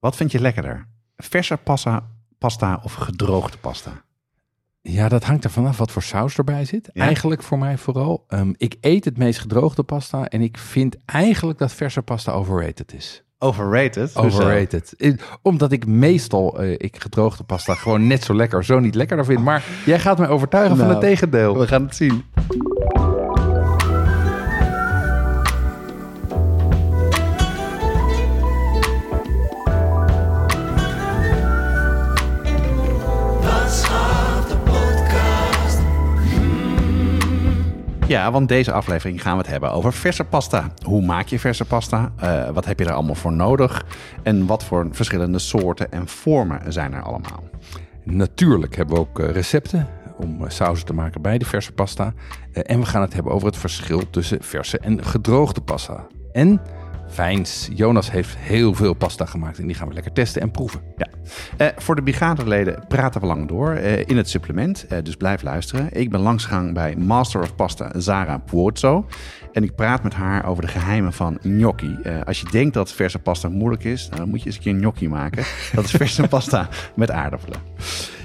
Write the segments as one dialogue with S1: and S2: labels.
S1: wat vind je lekkerder? Verse pasta, pasta of gedroogde pasta?
S2: Ja, dat hangt er vanaf wat voor saus erbij zit.
S1: Ja?
S2: Eigenlijk voor mij vooral. Ehm, ik eet het meest gedroogde pasta en ik vind eigenlijk dat verse pasta overrated is.
S1: Overrated?
S2: Overrated. Omdat ik meestal eh, ik gedroogde pasta gewoon net zo lekker, zo niet lekkerder vind. Maar jij gaat mij overtuigen van
S1: Nou,
S2: het tegendeel.
S1: We gaan het zien. Ja, want deze aflevering gaan we het hebben over verse pasta. Hoe maak je verse pasta? Eh, wat heb je er allemaal voor nodig? En wat voor verschillende soorten en vormen zijn er allemaal?
S2: Natuurlijk hebben we ook eh, recepten om eh, sauzen te maken bij de verse pasta. En we gaan het hebben over het verschil tussen verse en gedroogde pasta. En wijns. Jonas heeft heel veel pasta gemaakt en die gaan we lekker testen en proeven.
S1: Ja. Eh, voor de brigadeleden praten we lang door eh, in het supplement, eh, dus blijf luisteren. Ik ben langsgegaan bij Master of Pasta Zara Puozzo. En ik praat met haar over de geheimen van gnocchi. Als je denkt dat verse pasta moeilijk is, nou, dan moet je eens een keer gnocchi maken. Dat is verse pasta met aardappelen.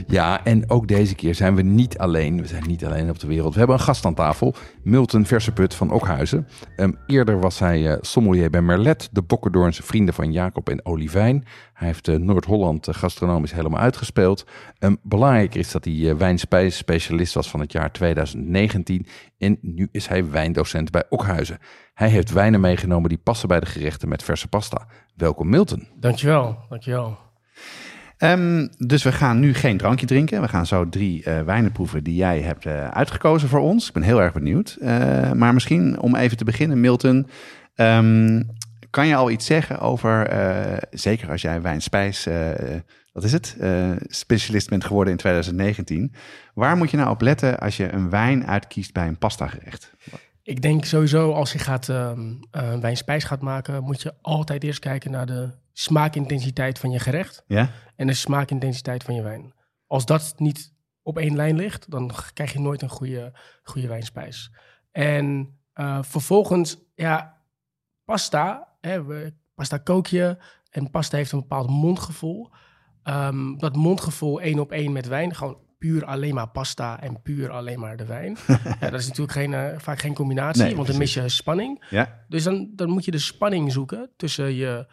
S2: Ja, en ook deze keer zijn we niet alleen. We zijn niet alleen op de wereld. We hebben een gast aan tafel. Milton Verseput van Okhuizen. Ehm, eerder was hij sommelier bij Merlet, de Bokkendoornse vrienden van Jacob en Olivijn. Hij heeft eh, Noord-Holland eh, gastronomisch helemaal uitgespeeld. Ehm, belangrijker is dat hij uh, wijnspijsspecialist was van het jaar 2019. En nu is hij wijndocent bij Okhuizen. Hij heeft wijnen meegenomen die passen bij de gerechten met verse pasta. Welkom Milton.
S3: Dankjewel, dankjewel.
S1: Ehm, dus we gaan nu geen drankje drinken. We gaan zo drie eh, wijnen proeven die jij hebt eh, uitgekozen voor ons. Ik ben heel erg benieuwd. Eh, maar misschien om even te beginnen, Milton. ehm, kan je al iets zeggen over, eh, zeker als jij wijnspijs, eh, wat is het, Eh, specialist bent geworden in 2019. Waar moet je nou op letten als je een wijn uitkiest bij een pastagerecht?
S3: Ik denk sowieso als je gaat ehm eh, wijnspijs gaat maken, moet je altijd eerst kijken naar de smaakintensiteit van je gerecht
S1: Ja?
S3: en de smaakintensiteit van je wijn. Als dat niet op één lijn ligt, dan krijg je nooit een goede, goede wijnspijs. En vervolgens, ja, pasta, hè, pasta kook je en pasta heeft een bepaald mondgevoel. Ehm, dat mondgevoel één op één met wijn, gewoon puur alleen maar pasta en puur alleen maar de wijn. ja, dat is natuurlijk geen, eh, vaak geen combinatie,
S1: Nee,
S3: want dan mis je spanning.
S1: Ja?
S3: Dus dan, dan moet je de spanning zoeken tussen je,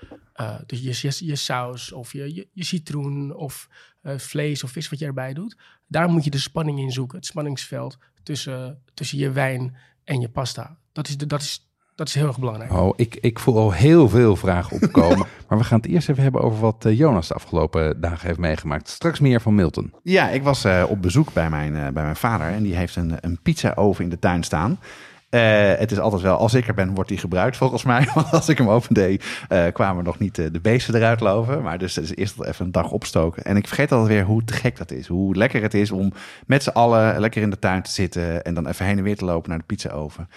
S3: dus je, je, je saus of je, je, je citroen of eh, vlees of vis wat je erbij doet. Daar moet je de spanning in zoeken, het spanningsveld tussen, tussen je wijn en je pasta. Dat is, de, dat is, dat is heel erg belangrijk.
S2: Oh, ik, ik voel al heel veel vragen opkomen. maar we gaan het eerst even hebben over wat eh, Jonas de afgelopen dagen heeft meegemaakt. Straks meer van Milton.
S1: Ja, ik was eh, op bezoek bij mijn, eh, bij mijn vader en die heeft een, een pizza-oven in de tuin staan. Eh, het is altijd wel, als ik er ben, wordt die gebruikt volgens mij. Want als ik hem opendeed, eh kwamen nog niet eh, de beesten eruit lopen. Maar dus is eerst even een dag opstoken. En ik vergeet altijd weer hoe te gek dat is. Hoe lekker het is om met z'n allen lekker in de tuin te zitten. En dan even heen en weer te lopen naar de pizza-oven.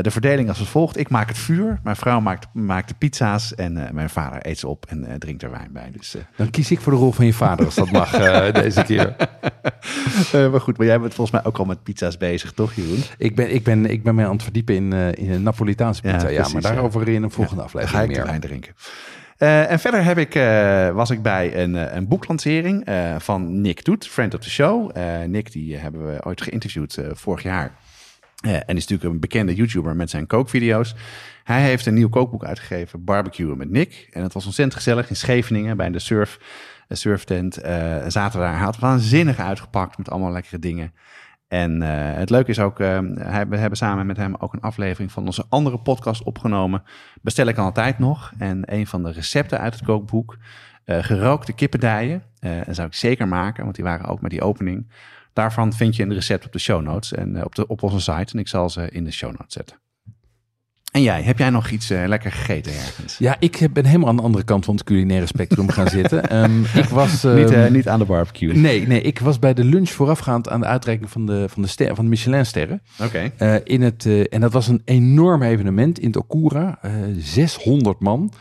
S1: De verdeling als volgt. Ik maak het vuur. Mijn vrouw maakt, maakt de pizza's. En mijn vader eet ze op en drinkt er wijn bij. Dus,
S2: Dan kies ik voor de rol van je vader als dat mag deze keer.
S1: maar goed, maar jij bent volgens mij ook al met pizza's bezig, toch Jeroen?
S2: Ik ben, ik ben, ik ben mij aan het verdiepen in, eh, in een Napolitaanse pizza. Ja,
S1: precies,
S2: maar daarover in een volgende
S1: Dan ga
S2: aflevering
S1: ik
S2: meer.
S1: wijn drinken. Eh, en verder heb ik, eh, was ik bij een, een boeklancering van Nick Toet, friend of the show. Nick die hebben we ooit geïnterviewd vorig jaar. En is natuurlijk een bekende YouTuber met zijn kookvideo's. Hij heeft een nieuw kookboek uitgegeven, Barbecue met Nick. En het was ontzettend gezellig in Scheveningen bij de surf, surftent. Zaten daar. Hij had waanzinnig uitgepakt met allemaal lekkere dingen. En eh, het leuke is ook, eh, hij- we hebben samen met hem ook een aflevering van onze andere podcast opgenomen. Bestel ik altijd nog. En een van de recepten uit het kookboek, eh, gerookte kippendijen. Eh dat zou ik zeker maken, want die waren ook met die opening. Daarvan vind je een recept op de show notes en op, de, op onze site. En ik zal ze in de show notes zetten. En jij, heb jij nog iets eh, lekker gegeten ergens?
S2: Ja, ik ben helemaal aan de andere kant van het culinaire spectrum gaan zitten. Ehm, ik was...
S1: niet,
S2: ehm,
S1: eh, niet aan de barbecue.
S2: Nee, nee, ik was bij de lunch voorafgaand aan de uitreiking van de, van de, ster, van de Michelin-sterren.
S1: Oké.
S2: Eh, in het, en dat was een enorm evenement in het Okura. eh 600 man.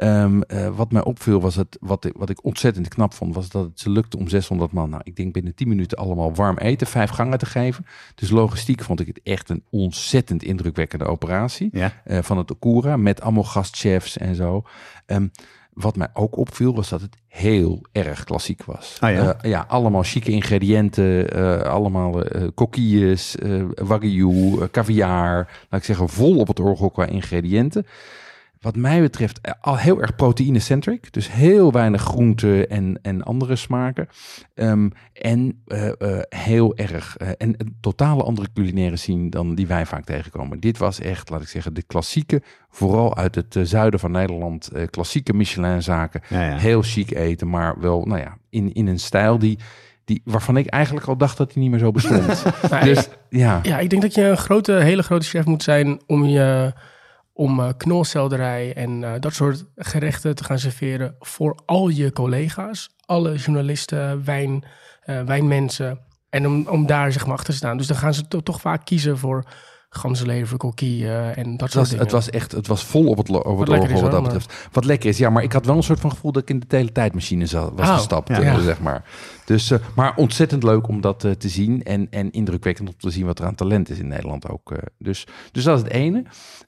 S2: Ehm, eh, wat mij opviel was het, wat, ik- wat ik ontzettend knap vond, was dat het ze lukte om 600 man, nou ik denk binnen 10 minuten allemaal warm eten, vijf gangen te geven. Dus logistiek vond ik het echt een ontzettend indrukwekkende operatie
S1: Ja.
S2: eh, van het Okura met allemaal gastchefs en zo. Ehm, wat mij ook opviel was dat het heel erg klassiek was.
S1: Ah, ja?
S2: Eh, ja, allemaal chique ingrediënten, allemaal coquilles, eh wagyu, caviar. Laat ik zeggen, vol op het orgel qua ingrediënten. Wat mij betreft eh, al heel erg proteïne-centric. Dus heel weinig groente en, en andere smaken. Ehm, en eh, eh, heel erg... eh, en een totale andere culinaire scene dan die wij vaak tegenkomen. Dit was echt, laat ik zeggen, de klassieke... vooral uit het zuiden van Nederland... eh, klassieke Michelin-zaken.
S1: Ja, ja.
S2: Heel chic eten, maar wel nou ja, in, in een stijl die, die... waarvan ik eigenlijk al dacht dat hij niet meer zo bestond. Dus ja...
S3: Ja, ik denk dat je een grote, hele grote chef moet zijn om je om eh, knolselderij en eh, dat soort gerechten te gaan serveren voor al je collega's, alle journalisten, wijn, eh, wijnmensen en om, om daar zeg maar achter te staan. Dus dan gaan ze to- toch vaak kiezen voor ganzenlever, kokkie eh, en dat
S2: Het
S3: soort
S2: was,
S3: dingen.
S2: het was echt, het was vol op het, lo- op het wat dat
S3: wel,
S2: betreft. Wat lekker is, ja, maar ik had wel een soort van gevoel dat ik in de teletijdmachine za- was
S3: Oh,
S2: gestapt,
S1: ja.
S2: eh,
S3: Ja.
S2: zeg maar. Dus, eh, maar ontzettend leuk om dat te zien en, en indrukwekkend om te zien wat er aan talent is in Nederland ook. eh. dus, dus dat is het ene.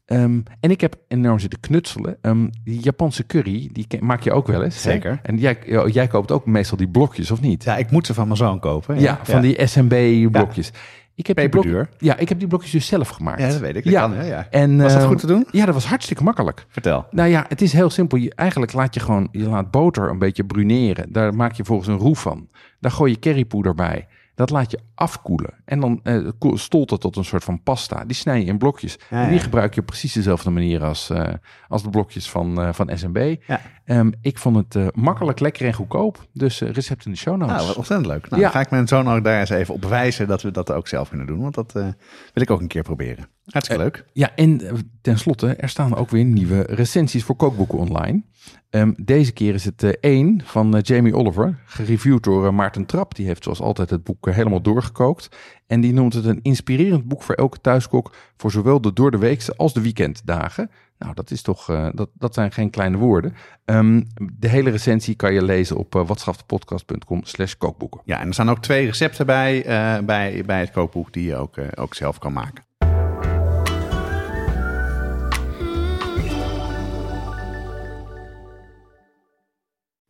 S2: Ehm, en ik heb enorm zitten knutselen. Ehm, die Japanse curry, die ken- maak je ook wel eens. hè?
S1: Zeker.
S2: En jij, ja, jij koopt ook meestal die blokjes, of niet?
S1: Ja, ik moet ze van mijn zoon kopen.
S2: Ja, van die SMB-blokjes. Ik heb die blok-. Ja, ik heb die blokjes dus zelf gemaakt.
S1: Ja, dat weet ik. Dat
S2: Ja.
S1: kan, hè, ja.
S2: En,
S1: Was dat
S2: eh,
S1: goed te doen?
S2: Ja, dat was hartstikke makkelijk.
S1: Vertel.
S2: Nou ja, het is heel simpel. Je, eigenlijk laat je gewoon, je laat boter een beetje bruneren. Daar maak je volgens een roe van. Daar gooi je currypoeder bij. Dat laat je afkoelen. En dan eh, stolt het tot een soort van pasta. Die snij je in blokjes.
S1: Ja,
S2: en die gebruik je op precies dezelfde manier als, eh, als de blokjes van, eh, van SMB.
S1: Ja.
S2: Ehm, ik vond het makkelijk, lekker en goedkoop. Dus recept in de show notes.
S1: Nou, wat ontzettend leuk. Nou, dan ga ik mijn zoon ook daar eens even op wijzen dat we dat ook zelf kunnen doen. Want dat wil ik ook een keer proberen. Hartstikke leuk.
S2: Ja, en eh, tenslotte, er staan ook weer nieuwe recensies voor kookboeken online. Ehm, deze keer is het eh, één van eh, Jamie Oliver, gereviewd door eh, Maarten Trap. Die heeft zoals altijd het boek eh, helemaal doorgekookt. En die noemt het een inspirerend boek voor elke thuiskok voor zowel de door de weekse als de weekenddagen. Nou, dat is toch, eh, dat, dat zijn geen kleine woorden. Ehm, de hele recensie kan je lezen op uh, watschaftepodcast.com slash kookboeken.
S1: Ja, en er staan ook twee recepten bij, eh, bij, bij het kookboek die je ook, eh, ook zelf kan maken.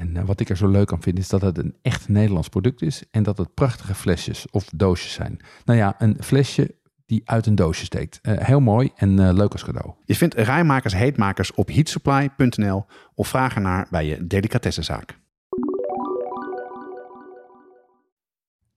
S4: En uh, wat ik er zo leuk aan vind is dat het een echt Nederlands product is en dat het prachtige flesjes of doosjes zijn. Nou ja, een flesje die uit een doosje steekt. Uh, heel mooi en uh, leuk als cadeau.
S1: Je vindt rijmakers heetmakers op heatsupply.nl of vraag ernaar bij je delicatessenzaak.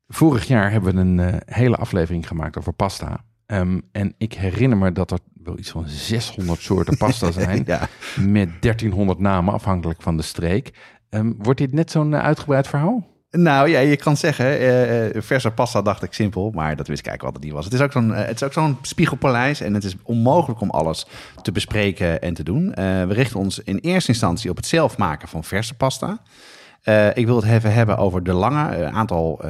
S2: Vorig jaar hebben we een uh, hele aflevering gemaakt over pasta. Um, en ik herinner me dat er wel iets van 600 soorten pasta zijn.
S1: ja.
S2: Met 1300 namen, afhankelijk van de streek. Um, wordt dit net zo'n uh, uitgebreid verhaal?
S1: Nou ja, je kan zeggen, uh, verse pasta dacht ik simpel, maar dat wist ik eigenlijk het niet was. Het is ook zo'n, uh, is ook zo'n spiegelpaleis en het is onmogelijk om alles te bespreken en te doen. We richten ons in eerste instantie op het zelf maken van verse pasta. Ik wil het even hebben over de lange, aantal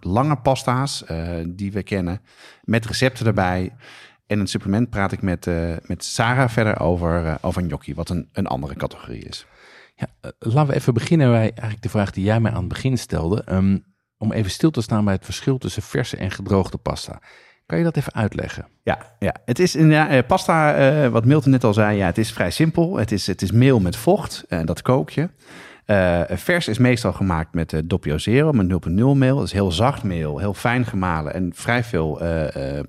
S1: lange pasta's die we kennen, met recepten erbij. En het supplement praat ik met, met Sarah verder over, over gnocchi, wat een, een andere categorie is.
S2: Ja, laten we even beginnen bij eigenlijk de vraag die jij mij aan het begin stelde. Um, om even stil te staan bij het verschil tussen verse en gedroogde pasta. Kan je dat even uitleggen?
S1: Ja, ja. het is in ja, pasta, uh, wat Milton net al zei, ja, het is vrij simpel. Het is, het is meel met vocht en dat kook je. Uh, vers is meestal gemaakt met doppio zero, met 0,0 meel. Dat is heel zacht meel, heel fijn gemalen en vrij veel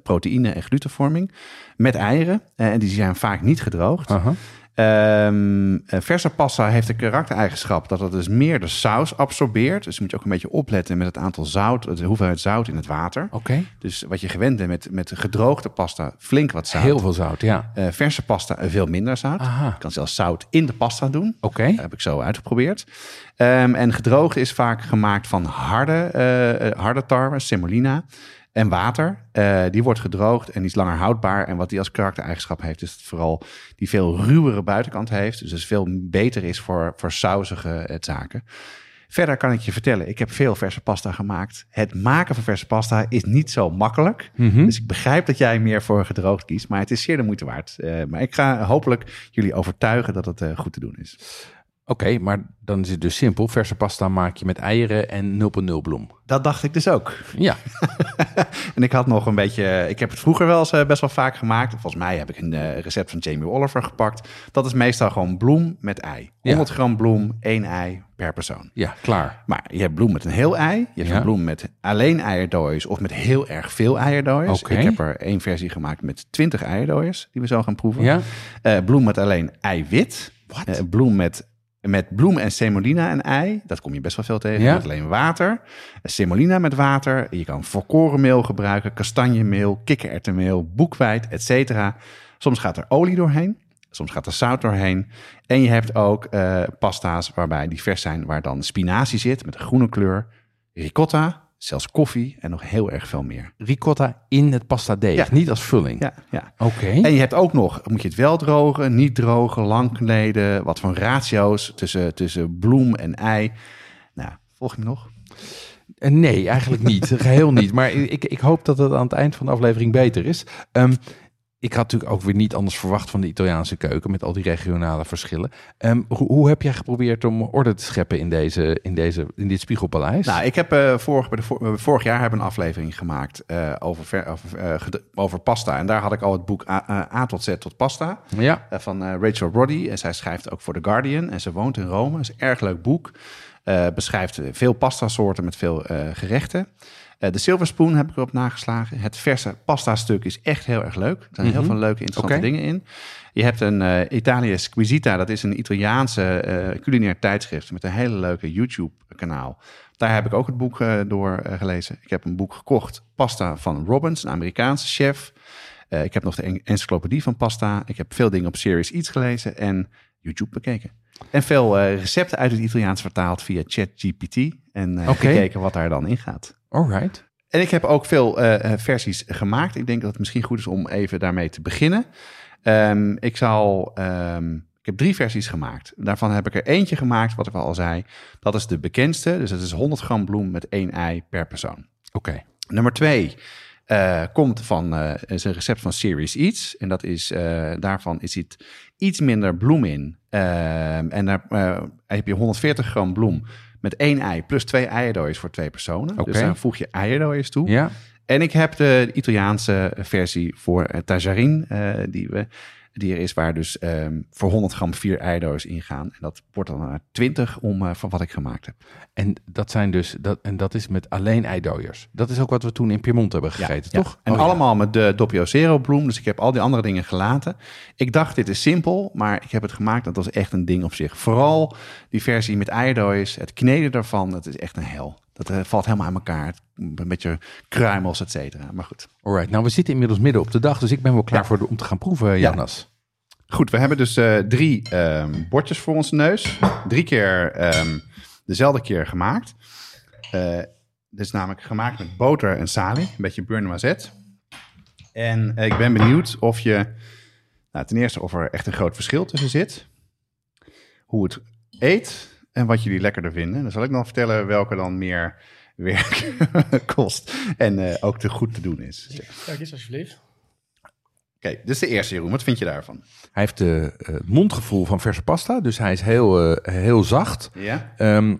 S1: proteïne en glutenvorming. Met eieren, en die zijn vaak niet gedroogd.
S2: -huh.
S1: Eh, verse pasta heeft de karaktereigenschap dat het dus meer de saus absorbeert. Dus moet je ook een beetje opletten met het aantal zout, de hoeveelheid zout in het water.
S2: Oké.
S1: Dus wat je gewend bent met, met gedroogde pasta, flink wat zout.
S2: Heel veel zout, ja.
S1: Eh, verse pasta eh, veel minder zout.
S2: Aha.
S1: Je kan zelfs zout in de pasta doen.
S2: Oké.
S1: Dat heb ik zo uitgeprobeerd. Ehm, en gedroogd is vaak gemaakt van harde, eh, harde tarwe, semolina en water. Eh, die wordt gedroogd en die is langer houdbaar. En wat die als karaktereigenschap heeft, is het vooral die veel ruwere buitenkant heeft. Dus dus veel beter is voor, voor sausige eh, zaken. Verder kan ik je vertellen, ik heb veel verse pasta gemaakt. Het maken van verse pasta is niet zo makkelijk.
S2: Mhm.
S1: Dus ik begrijp dat jij meer voor gedroogd kiest, maar het is zeer de moeite waard. Eh, maar ik ga hopelijk jullie overtuigen dat het goed te doen is.
S2: Oké, maar dan is het dus simpel. Verse pasta maak je met eieren en 0,0 bloem.
S1: Dat dacht ik dus ook.
S2: Ja,
S1: En ik had nog een beetje. Ik heb het vroeger wel eens eh, best wel vaak gemaakt. Volgens mij heb ik een eh, recept van Jamie Oliver gepakt. Dat is meestal gewoon bloem met ei. 100 gram bloem, één ei per persoon.
S2: ja, klaar.
S1: Maar je hebt bloem met een heel ei. Je hebt
S2: Ja.
S1: een bloem met alleen eierdooiers of met heel erg veel eierdooiers.
S2: Oké.
S1: Ik heb er één versie gemaakt met 20 eierdooiers die we zo gaan proeven.
S2: Ja?
S1: Eh, bloem met alleen eiwit.
S2: Wat?
S1: Bloem met, met bloem en semolina en ei. Dat kom je best wel veel tegen.
S2: Ja.
S1: Met alleen water. Semolina met water. Je kan volkorenmeel gebruiken. Kastanjemeel, kikkererwtenmeel, boekweit, et cetera. Soms gaat er olie doorheen. Soms gaat er zout doorheen. En je hebt ook eh, pasta's waarbij die vers zijn. Waar dan spinazie zit met een groene kleur. Ricotta, zelfs koffie en nog heel erg veel meer.
S2: Ricotta in het pasta deeg,
S1: Ja.
S2: niet als vulling.
S1: Ja, ja.
S2: Oké.
S1: En je hebt ook nog, moet je het wel drogen, niet drogen, lang kneden, wat van ratio's tussen, tussen bloem en ei. Nou, volg je me nog?
S2: Eh, Nee, eigenlijk niet. Geheel niet. Maar ik, ik hoop dat het aan het eind van de aflevering beter is. Ehm, ik had natuurlijk ook weer niet anders verwacht van de Italiaanse keuken met al die regionale verschillen. Ehm, hoe, hoe heb jij geprobeerd om orde te scheppen in, deze, in, deze, in dit spiegelpaleis?
S1: Nou, ik heb eh, vorig, bij de, vor- eh, vorig jaar hebben een aflevering gemaakt eh, over, ver- over, pasta. En daar had ik al het boek A, tot Z tot pasta.
S2: ja,
S1: van Rachel Roddy. En zij schrijft ook voor The Guardian. En ze woont in Rome. Het is een erg leuk boek. Beschrijft veel pasta soorten met veel gerechten. Eh, de Silver Spoon heb ik erop nageslagen. Het verse pasta stuk is echt heel erg leuk. Er zijn heel
S2: Mhm.
S1: veel leuke, interessante dingen in. Je hebt een eh Italia Squisita. Dat is een Italiaanse eh culinair tijdschrift met een hele leuke YouTube-kanaal. Daar heb ik ook het boek door gelezen. Ik heb een boek gekocht. Pasta van Robbins, een Amerikaanse chef. Ik heb nog de en- encyclopedie van pasta. Ik heb veel dingen op Serious Eats gelezen en YouTube bekeken. En veel recepten uit het Italiaans vertaald via ChatGPT. En eh,
S2: Oké.
S1: gekeken wat daar dan in gaat.
S2: alright.
S1: En ik heb ook veel eh, eh, versies gemaakt. Ik denk dat het misschien goed is om even daarmee te beginnen. Ehm, ik zal. ehm, ik heb drie versies gemaakt. Daarvan heb ik er eentje gemaakt, wat ik al zei. Dat is de bekendste. Dus dat is 100 gram bloem met één ei per persoon.
S2: Oké.
S1: Nummer twee komt van eh, is een recept van Serious Eats. En dat is, daarvan is het iets minder bloem in. Ehm, en daar heb je 140 gram bloem met één ei plus twee eierdooiers voor twee personen. Dus daar voeg je eierdooiers toe.
S2: Ja,
S1: En ik heb de Italiaanse versie voor uh, tajarin, eh, die, we, die er is, waar dus ehm, voor 100 gram vier eierdooiers in gaan. En dat wordt dan naar 20 om eh, van wat ik gemaakt heb.
S2: en dat zijn dus, dat, en dat is met alleen eidooiers. Dat is ook wat we toen in Piemont hebben gegeten,
S1: Ja,
S2: toch?
S1: En
S2: Oh, ja.
S1: allemaal met de Doppio Zero bloem. Dus ik heb al die andere dingen gelaten. Ik dacht, dit is simpel, maar ik heb het gemaakt. Dat was echt een ding op zich. Vooral die versie met eierdooiers, het kneden daarvan, dat is echt een hel. Dat eh, valt helemaal aan elkaar. Een beetje kruimels, et cetera. Maar goed.
S2: Alright, nou we zitten inmiddels midden op de dag, dus ik ben wel klaar
S1: Ja.
S2: voor de, om te gaan proeven, Jonas.
S1: Goed, we hebben dus eh, drie ehm, bordjes voor onze neus. Drie keer ehm, dezelfde keer gemaakt. Eh dit is namelijk gemaakt met boter en salie. Een beetje beurre noisette. En ik ben benieuwd of je... Nou, ten eerste of er echt een groot verschil tussen zit. Hoe het eet en wat jullie lekkerder vinden. Dan zal ik dan vertellen welke dan meer werk kost. En eh, ook te goed te doen is.
S3: Kijk eens, alsjeblieft.
S1: Oké, dit is de eerste, Jeroen. Wat vind je daarvan?
S2: Hij heeft de, eh, het mondgevoel van verse pasta, dus hij is heel, eh, heel zacht.
S1: Ja?
S2: Ehm,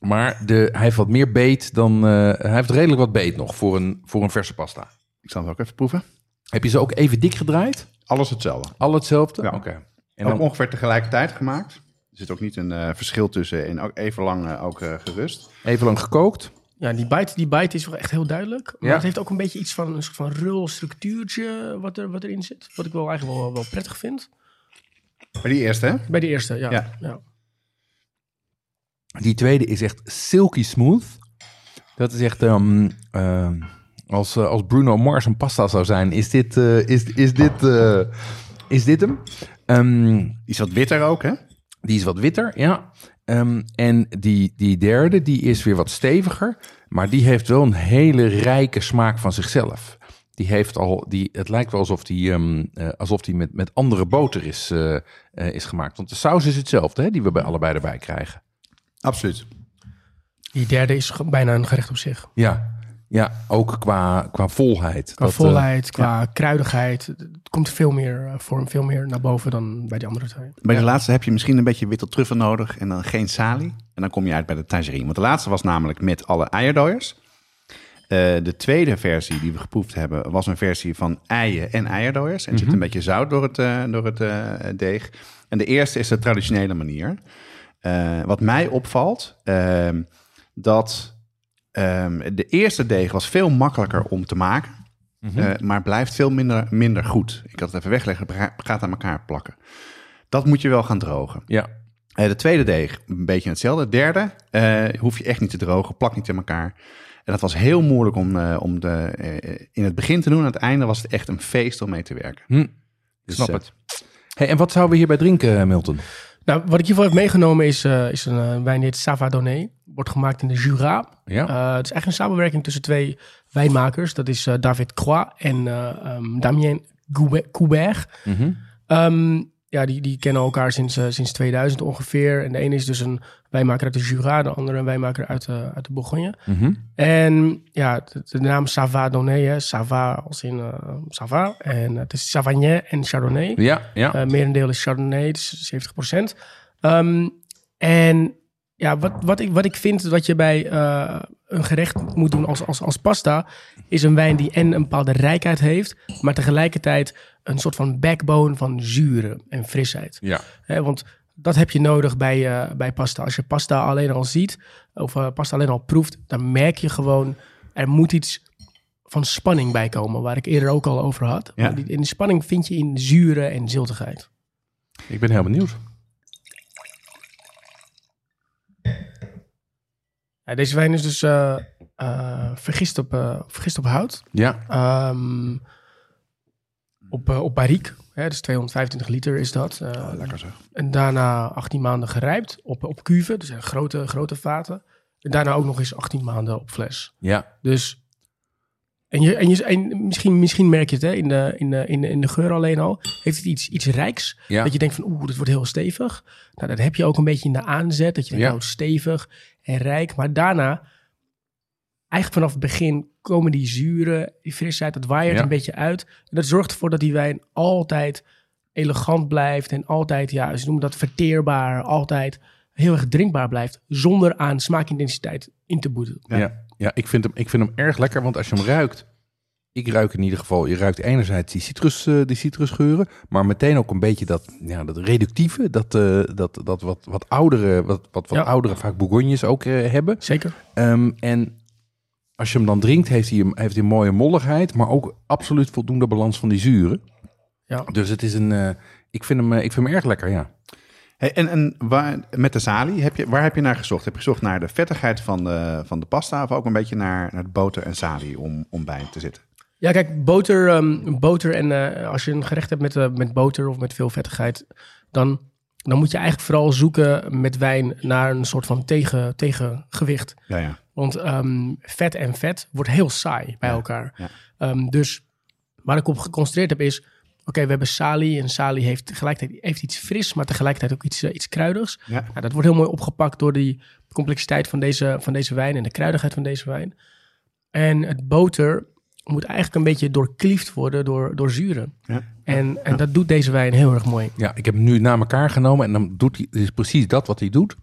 S2: maar de, hij heeft wat meer beet dan. eh, hij heeft redelijk wat beet nog voor een, voor een verse pasta.
S1: Ik zal het ook even proeven.
S2: Heb je ze ook even dik gedraaid?
S1: Alles hetzelfde.
S2: Al hetzelfde?
S1: Ja.
S2: Oké. En
S1: ook
S2: dan,
S1: ongeveer tegelijkertijd gemaakt. Er zit ook niet een eh, verschil tussen en ook even lang eh, ook eh, gerust.
S2: even lang gekookt.
S3: Ja, die bite, die bite is wel echt heel duidelijk. Maar
S2: Ja.
S3: het heeft ook een beetje iets van een soort van rul structuurtje wat, er, wat erin zit. Wat ik wel eigenlijk wel, wel prettig vind.
S1: Bij die eerste, hè?
S3: Bij de eerste, ja.
S1: Ja.
S3: ja.
S2: Die tweede is echt silky smooth. Dat is echt... ehm, ehm, als, als Bruno Mars een pasta zou zijn, is dit, eh, is, is dit, eh, is dit hem. Ehm,
S1: Die is wat witter ook, hè?
S2: Die is wat witter, ja. Ehm, en die, die derde, die is weer wat steviger. Maar die heeft wel een hele rijke smaak van zichzelf. Die heeft al, die, het lijkt wel alsof die, ehm, eh, alsof die met, met andere boter is, eh, eh, is gemaakt. Want de saus is hetzelfde, hè, die we bij allebei erbij krijgen.
S1: Absoluut.
S3: Die derde is bijna een gerecht op zich.
S2: Ja, ja ook qua, qua volheid.
S3: Qua
S2: Dat, eh,
S3: volheid, qua kruidigheid. Het komt veel meer, eh, voor, veel meer naar boven dan bij die andere twee.
S1: Bij de laatste heb je misschien een beetje witte truffel nodig en dan geen salie. En dan kom je uit bij de tagerine. Want de laatste was namelijk met alle eierdooiers. Eh, de tweede versie die we geproefd hebben was een versie van eien en eierdooiers. En er zit een beetje zout door het, eh, door het deeg. En de eerste is de traditionele manier. Eh, wat mij opvalt, ehm, dat ehm, de eerste deeg was veel makkelijker om te maken. eh, maar blijft veel minder, minder goed. Ik had het even wegleggen, gaat aan elkaar plakken. Dat moet je wel gaan drogen.
S2: ja,
S1: Eh, de tweede deeg, een beetje hetzelfde. De derde eh, hoef je echt niet te drogen, plakt niet in elkaar. En dat was heel moeilijk om, om de, in het begin te doen. Aan het einde was het echt een feest om mee te werken.
S2: hm,
S1: Dus,
S2: snap het. Hey, en wat zouden we hierbij drinken, Milton?
S3: Nou, wat ik hiervoor heb meegenomen is, eh, is een eh, wijn die heet Savadonné. Wordt gemaakt in de Jura.
S2: Ja,
S3: Eh, het is eigenlijk een samenwerking tussen twee wijnmakers. Dat is David Croix en eh, ehm, Damien Coubert.
S2: Mhm.
S3: Ehm, ja, die, die kennen elkaar sinds, eh, sinds 2000 ongeveer. En de ene is dus een wijnmaker uit de Jura, de andere een wijnmaker uit, de uit de Bourgogne.
S2: Mhm.
S3: En ja, de, de naam Savadonné, hè, Sava als in eh Sava. En het is Savagnin en Chardonnay.
S2: ja, ja.
S3: Eh merendeel is Chardonnay, dus 70%. Ehm, en ja, wat, wat, ik, wat ik vind dat je bij eh, een gerecht moet doen als, als, als pasta, is een wijn die en een bepaalde rijkheid heeft, maar tegelijkertijd een soort van backbone van zuren en frisheid.
S2: ja.
S3: Want dat heb je nodig bij, eh, bij pasta. Als je pasta alleen al ziet, of eh, pasta alleen al proeft, dan merk je gewoon, er moet iets van spanning bij komen, waar ik eerder ook al over had.
S1: Ja.
S3: En die spanning vind je in zuren en ziltigheid.
S2: Ik ben heel benieuwd.
S3: Ja, deze wijn is dus eh, eh, vergist, op, eh, vergist op hout.
S2: Ja,
S3: Ehm, op, op barrique. Hè, dus 225 liter is dat. Eh,
S1: lekker zeg.
S3: En daarna 18 maanden gerijpt op, op cuve. Dus een grote, grote vaten. En daarna ook nog eens 18 maanden op fles.
S2: ja.
S3: Dus... En, je, en, je, en misschien, misschien merk je het hè, in, de, in, de, in, de, in de geur alleen al. Heeft het iets, iets rijks?
S2: Ja.
S3: Dat je denkt van oeh, dit wordt heel stevig. Nou, dat heb je ook een beetje in de aanzet. Dat je denkt,
S2: Ja.
S3: nou, stevig en rijk. Maar daarna, eigenlijk vanaf het begin, komen die zuren, die frisheid, dat waaiert
S2: Ja.
S3: een beetje uit. En dat zorgt ervoor dat die wijn altijd elegant blijft. En altijd, ja, ze noemen dat verteerbaar. Altijd heel erg drinkbaar blijft. Zonder aan smaakintensiteit in te boeten.
S2: Ja, ja. ik, vind hem, ik vind hem erg lekker, want als je hem ruikt... Ik ruik in ieder geval, je ruikt enerzijds die, citrus, eh, die citrusgeuren, maar meteen ook een beetje dat, ja, dat reductieve, dat, eh, dat, dat wat, wat oudere, wat, wat, wat
S3: Ja.
S2: oudere vaak Bourgognes ook eh, hebben.
S3: Zeker.
S2: Ehm, en als je hem dan drinkt, heeft hij, een, heeft hij een mooie molligheid, maar ook absoluut voldoende balans van die zuren.
S3: Ja.
S2: Dus het is een, eh, ik, vind hem, ik vind hem erg lekker, ja.
S1: Hey, en en waar, met de salie, heb je, waar heb je naar gezocht? Heb je gezocht naar de vettigheid van de, van de pasta... of ook een beetje naar, naar de boter en salie om, om bij te zitten?
S3: Ja, kijk, boter, ehm, boter en eh, als je een gerecht hebt met, eh, met boter of met veel vettigheid, dan, dan moet je eigenlijk vooral zoeken met wijn naar een soort van tegen, tegengewicht.
S1: Ja, ja.
S3: Want ehm, vet en vet wordt heel saai bij elkaar. Ehm, dus waar ik op geconcentreerd heb is, oké, we hebben salie en salie heeft tegelijkertijd heeft iets fris, maar tegelijkertijd ook iets, eh, iets kruidigs.
S1: Ja.
S3: Nou, dat wordt heel mooi opgepakt door die complexiteit van deze, van deze wijn en de kruidigheid van deze wijn. En het boter moet eigenlijk een beetje doorkliefd worden door, door zuren.
S1: Ja.
S3: En, en dat doet deze wijn heel erg mooi.
S2: Ja, ik heb hem nu na elkaar genomen en dan doet hij is precies dat wat hij doet.